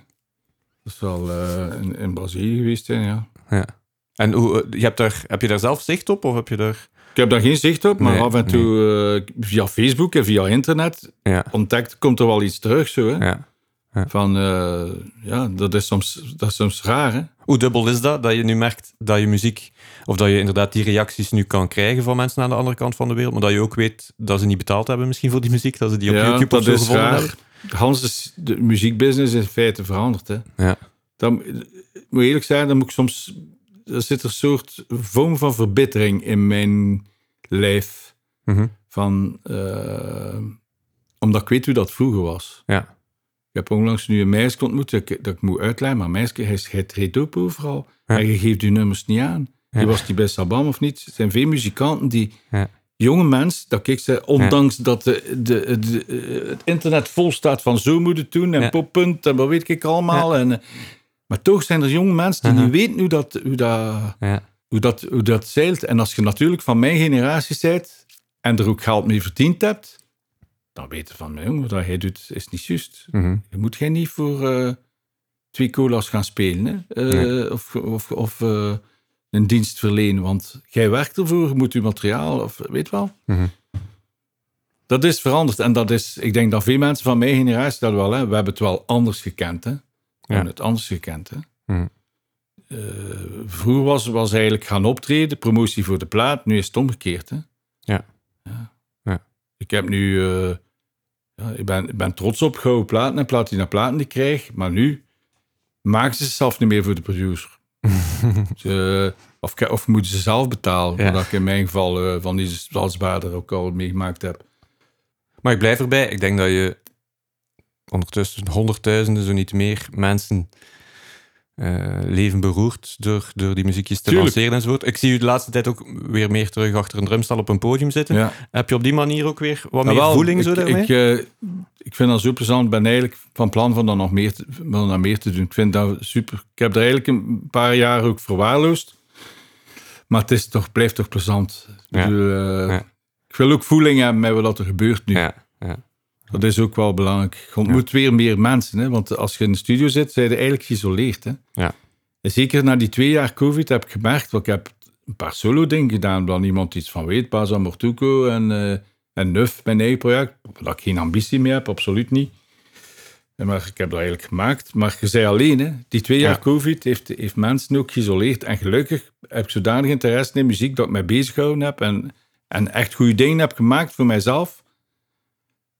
Dat zal in, in Brazilië geweest zijn, ja. Ja. En hoe, eh, je hebt daar, heb je daar zelf zicht op? Of heb je daar... Ik heb daar geen zicht op, maar Nee, af en toe eh, via Facebook en via internet Ja, ontdekt, komt er wel iets terug. Zo, hè? ja. Van, eh, ja, dat is, soms, dat is soms raar. Hè? Hoe dubbel is dat? Dat je nu merkt dat je muziek... Of dat je inderdaad die reacties nu kan krijgen van mensen aan de andere kant van de wereld. Maar dat je ook weet dat ze niet betaald hebben misschien voor die muziek. Dat ze die op ja, YouTube of zo is gevonden raar. hebben. Hans is de muziekbusiness in feite veranderd. Hè? Ja. Dan, moet eerlijk zijn, dan moet ik soms... Er zit een soort vorm van verbittering in mijn lijf. Mhm. Van, eh, omdat ik weet hoe dat vroeger was. Ja. Ik heb onlangs nu een meisje ontmoet dat ik, dat ik moet uitleggen. Maar meisje, hij, hij treedt op overal. Ja. En je geeft je nummers niet aan. Ja. Die was die bij Sabam of niet. Er zijn veel muzikanten die... Ja. Jonge mensen, dat ik zei, ondanks dat de, de, de, eh, het internet vol staat van zo moet het doen en poppunt en wat weet ik allemaal. En, eh, maar toch zijn er jonge mensen die Mhm. niet weten hoe dat, hoe, dat, Ja. hoe, dat, hoe dat zeilt. En als je natuurlijk van mijn generatie bent en er ook geld mee verdiend hebt, dan weten van, mijn jongen, wat hij doet is niet juist. Mhm. Je moet geen niet voor eh, twee cola's gaan spelen. Hè? Eh, Nee. Of, of, of eh, een dienst verlenen. Want jij werkt ervoor, je moet je materiaal, of weet wel. Mhm. Dat is veranderd. En dat is, ik denk dat veel mensen van mijn generatie dat wel, hè, we hebben het wel anders gekend. Hè? Hebben het anders gekend. Hè? Mhm. Eh, vroeger was, was eigenlijk gaan optreden, promotie voor de plaat. Nu is het omgekeerd. Hè? Ja. ja. Ja. Ik heb nu... eh, ja, ik, ben, ik ben trots op gouden platen en platina platen die ik krijg. Maar nu maken ze zelf niet meer voor de producer. Ze, of, of moeten ze zelf betalen. Ja. Wat ik in mijn geval eh, van die Salzbaarder ook al meegemaakt heb. Maar ik blijf erbij. Ik denk dat je ondertussen honderdduizenden, zo niet meer, mensen uh, leven beroerd door, door die muziekjes te Tuurlijk. lanceren enzovoort. Ik zie u de laatste tijd ook weer meer terug achter een drumstal op een podium zitten. Heb je op die manier ook weer wat meer voeling ik, zo daarmee? Ik, uh, ik vind dat zo plezant. Ik ben eigenlijk van plan van dan nog meer te, nog meer te doen. Ik vind dat super. Ik heb er eigenlijk een paar jaar ook verwaarloosd. Maar het is toch, blijft toch plezant. Ja. Uh, ik wil ook voeling hebben met wat er gebeurt nu. Ja. Dat is ook wel belangrijk. Je ontmoet weer meer mensen. Hè? Want als je in de studio zit, zijn je eigenlijk geïsoleerd. Hè? Ja. En zeker na die twee jaar COVID heb ik gemerkt, want ik heb een paar solo-dingen gedaan, waar niemand iets van weet. Baza Mortuco en, uh, en Nuf, mijn eigen project. Dat ik geen ambitie meer heb, absoluut niet. Maar ik heb dat eigenlijk gemaakt. Maar je zei alleen, hè, die twee jaar COVID heeft, heeft mensen ook geïsoleerd. En gelukkig heb ik zodanig interesse in muziek dat ik mij bezig gehouden heb. En, en echt goede dingen heb gemaakt voor mijzelf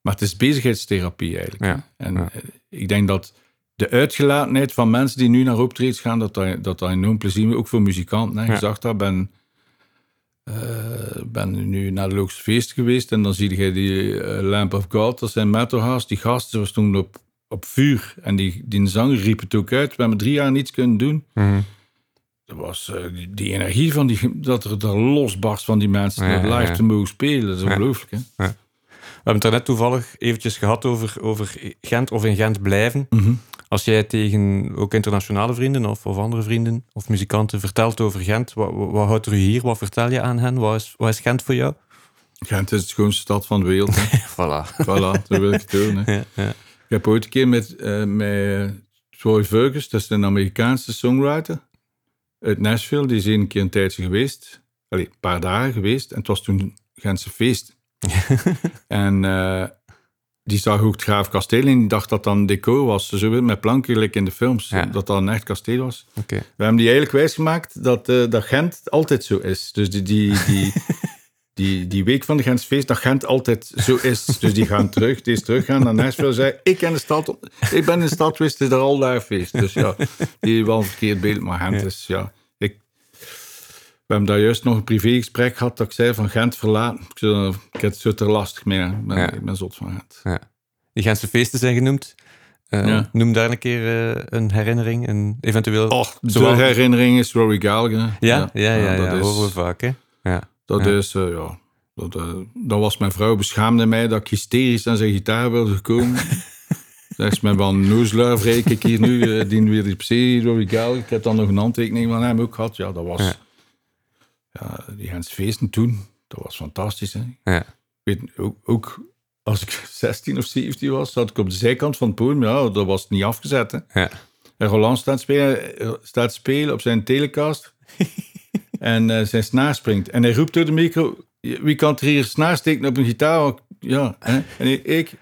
maar het is bezigheidstherapie eigenlijk. Ja, en eh, ik denk dat de uitgelatenheid van mensen die nu naar optredens gaan, dat dat, dat, enorm plezier is. Ook voor muzikanten. Hè. Je zag dat, ben, uh, ben nu naar de Loogste Feest geweest en dan zie je die uh, Lamp of God, dat zijn metalhouse. Die gasten was toen op, op vuur en die, die zanger riep het ook uit. We hebben drie jaar niets kunnen doen. Mm Dat was die, die, energie van die, dat er, er losbarst van die mensen, ja, live te mogen spelen. Dat is ongelooflijk. Hè? We hebben het er net toevallig eventjes gehad over, over Gent of in Gent blijven. Mhm. Als jij tegen ook internationale vrienden of, of andere vrienden of muzikanten vertelt over Gent, wat, wat, houdt er u hier? Wat vertel je aan hen? Wat is, wat is Gent voor jou? Gent is de schoonste stad van de wereld. voilà. Voilà, dat wil ik doen. Hè. Ja, ja. Ik heb ooit een keer met, uh, met Troy Fergus, dat is een Amerikaanse songwriter uit Nashville, die is een keer een tijdje geweest. Allee, een paar dagen geweest. En het was toen Gentse feest. en uh, die zag ook het Graaf Kasteel en die dacht dat dat een decor was. Zo met planken, gelijk in de films, dat dat een echt kasteel was. Okay. We hebben die eigenlijk wijsgemaakt dat, uh, dat Gent altijd zo is. Dus die, die, die, die, die week van de Gentse feest, dat Gent altijd zo is. Dus die gaan terug, die is teruggaan naar Nashville. Zei, ik ken de stad, ik ben in de stad geweest, het is er al daar feest. Dus ja, die wel een verkeerd beeld, maar Gent is, ja we hebben daar juist nog een privégesprek gehad dat ik zei van Gent verlaten. Ik, zei, ik heb het zo te lastig mee. Ik ben, ik ben zot van Gent. Ja. Die Gentse feesten zijn genoemd. Uh, Noem daar een keer uh, een herinnering, een eventueel... Och, de herinnering is Rory Gallagher. Ja, ja, ja, ja, dat is, horen we vaak. Hè? Ja. Dat is, uh, ja... Dat, dat was mijn vrouw beschaamde mij dat ik hysterisch aan zijn gitaar wilde gekomen. Zeg me van noezelaar, ik hier nu, die weer die Rory Gallagher. Ik heb dan nog een handtekening van hem ook gehad. Ja, dat was ja, die Gens feesten toen, dat was fantastisch. Hè? Ja. weet, ook, ook, als ik 16 of 17 was, zat ik op de zijkant van het podium. Ja, dat was niet afgezet. Hè? Ja. En Roland staat spelen, staat spelen op zijn telecast. en uh, zijn snaar springt. En hij roept door de micro: Wie kan er hier snaar steken op een gitaar? Ja, hè? en ik.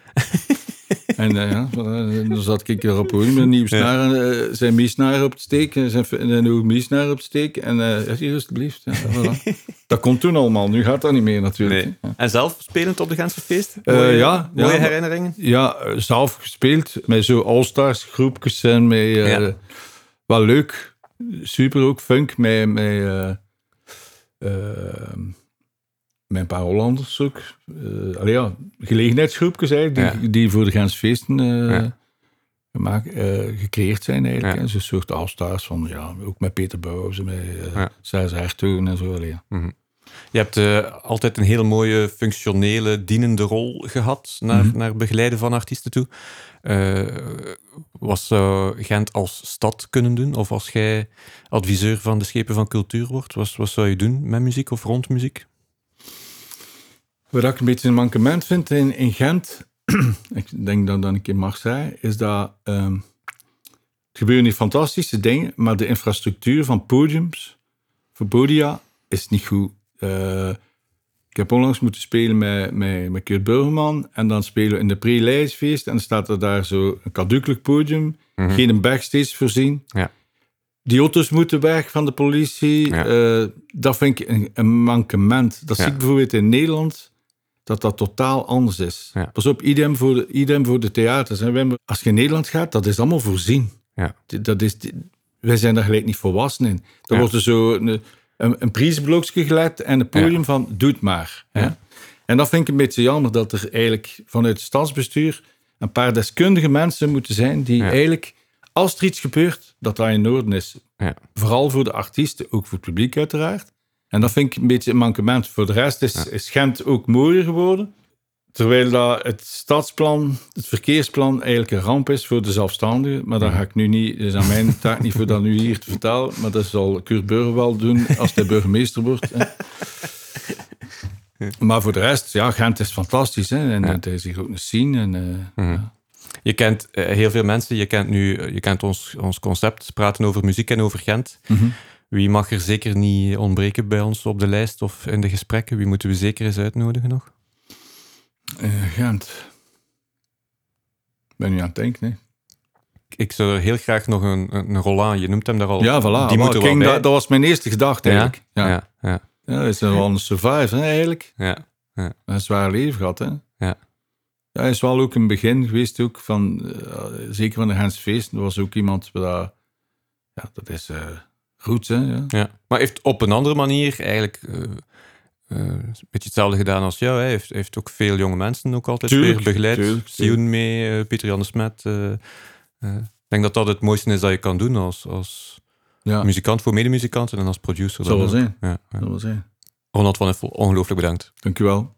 En uh, ja, eh, dan zat ik er op met een nieuwe snaar, uh, zijn miesnaar op te steken, zijn, een nieuwe miesnaar op te steken. En uh, hier alsjeblieft. Ja, voilà. dat komt toen allemaal, nu gaat dat niet meer natuurlijk. Nee. En zelf spelend op de Gentse feest? Mooie, ja, mooie herinneringen? Ja, zelf gespeeld met zo all-stars groepjes en met, wel leuk. Super ook, funk met... met met een paar Hollanders ook. Uh, ja, gelegenheidsgroepjes eigenlijk, die, die voor de Gensfeesten uh, gemaakt, uh, gecreëerd zijn eigenlijk. Ja. Zo'n soort afstars van, ja, ook met Peter Bouwse, met uh. César en zo. Ja. Mm Je hebt altijd een heel mooie functionele, dienende rol gehad naar, mm naar begeleiden van artiesten toe. wat zou Gent als stad kunnen doen? Of als jij adviseur van de schepen van cultuur wordt, wat, wat zou je doen met muziek of rond muziek? Wat ik een beetje een mankement vind in, in Gent, ik denk dat dat ik in mag zeggen, is dat um, er gebeuren hier fantastische dingen, maar de infrastructuur van podiums voor podia is niet goed. Uh, ik heb onlangs moeten spelen met, met, met Kurt Burgerman en dan spelen we in de pre-lijstfeest en dan staat er daar zo een kadukelijk podium, mm geen backstage voorzien. Ja. Die auto's moeten weg van de politie. Uh, dat vind ik een, een mankement. Dat zie ik bijvoorbeeld in Nederland dat dat totaal anders is. Pas op, idem voor de, idem voor de theaters. Als je in Nederland gaat, dat is allemaal voorzien. Ja. Dat is, wij zijn daar gelijk niet volwassen in. Er wordt er zo een, een, een prijsblokje gelet en een podium van, doe het maar. En dat vind ik een beetje jammer, dat er eigenlijk vanuit het stadsbestuur een paar deskundige mensen moeten zijn die eigenlijk, als er iets gebeurt, dat dat in orde is. Ja. Vooral voor de artiesten, ook voor het publiek uiteraard. En dat vind ik een beetje een mankement. Voor de rest is, is Gent ook mooier geworden. Terwijl dat het stadsplan, het verkeersplan eigenlijk een ramp is voor de zelfstandigen. Maar daar ga ik nu niet, het is aan mijn taak niet voor dat nu hier te vertellen. Maar dat zal Kurt Burger wel doen als hij burgemeester wordt. hè. Maar voor de rest, ja, Gent is fantastisch. Hè? En het is hier ook een scene. En, eh, Mhm. Je kent eh, heel veel mensen, je kent nu je kent ons, ons concept, praten over muziek en over Gent. Mhm. Wie mag er zeker niet ontbreken bij ons op de lijst of in de gesprekken? Wie moeten we zeker eens uitnodigen nog? eh, Gent. Ik ben nu aan het denken. Hè? Ik zou er heel graag nog een, een Roland, je noemt hem daar al. Ja, voilà. Die moeten dat, dat was mijn eerste gedachte ja? eigenlijk. Ja, ja. Ja, ja, dat is wel een survive hè, eigenlijk. ja. Een zwaar leven gehad, hè? Ja. Ja, hij is wel ook een begin geweest, ook van, eh, zeker van de Gens Feesten. Er was ook iemand, waar, ja, dat is eh goed, hè? Ja. Ja, maar heeft op een andere manier eigenlijk eh, eh, een beetje hetzelfde gedaan als jou. Hij heeft, heeft ook veel jonge mensen ook altijd Tuurlijk, weer begeleid. tuurlijk, Sion mee, eh, Pieter Jan de Smet. ik denk dat dat het mooiste is dat je kan doen als, als ja. muzikant voor medemuzikanten en als producer. Zal dan wel zijn. Ja, ja. Dat was hij. Ronald van Effel, ongelooflijk bedankt. Dank u wel.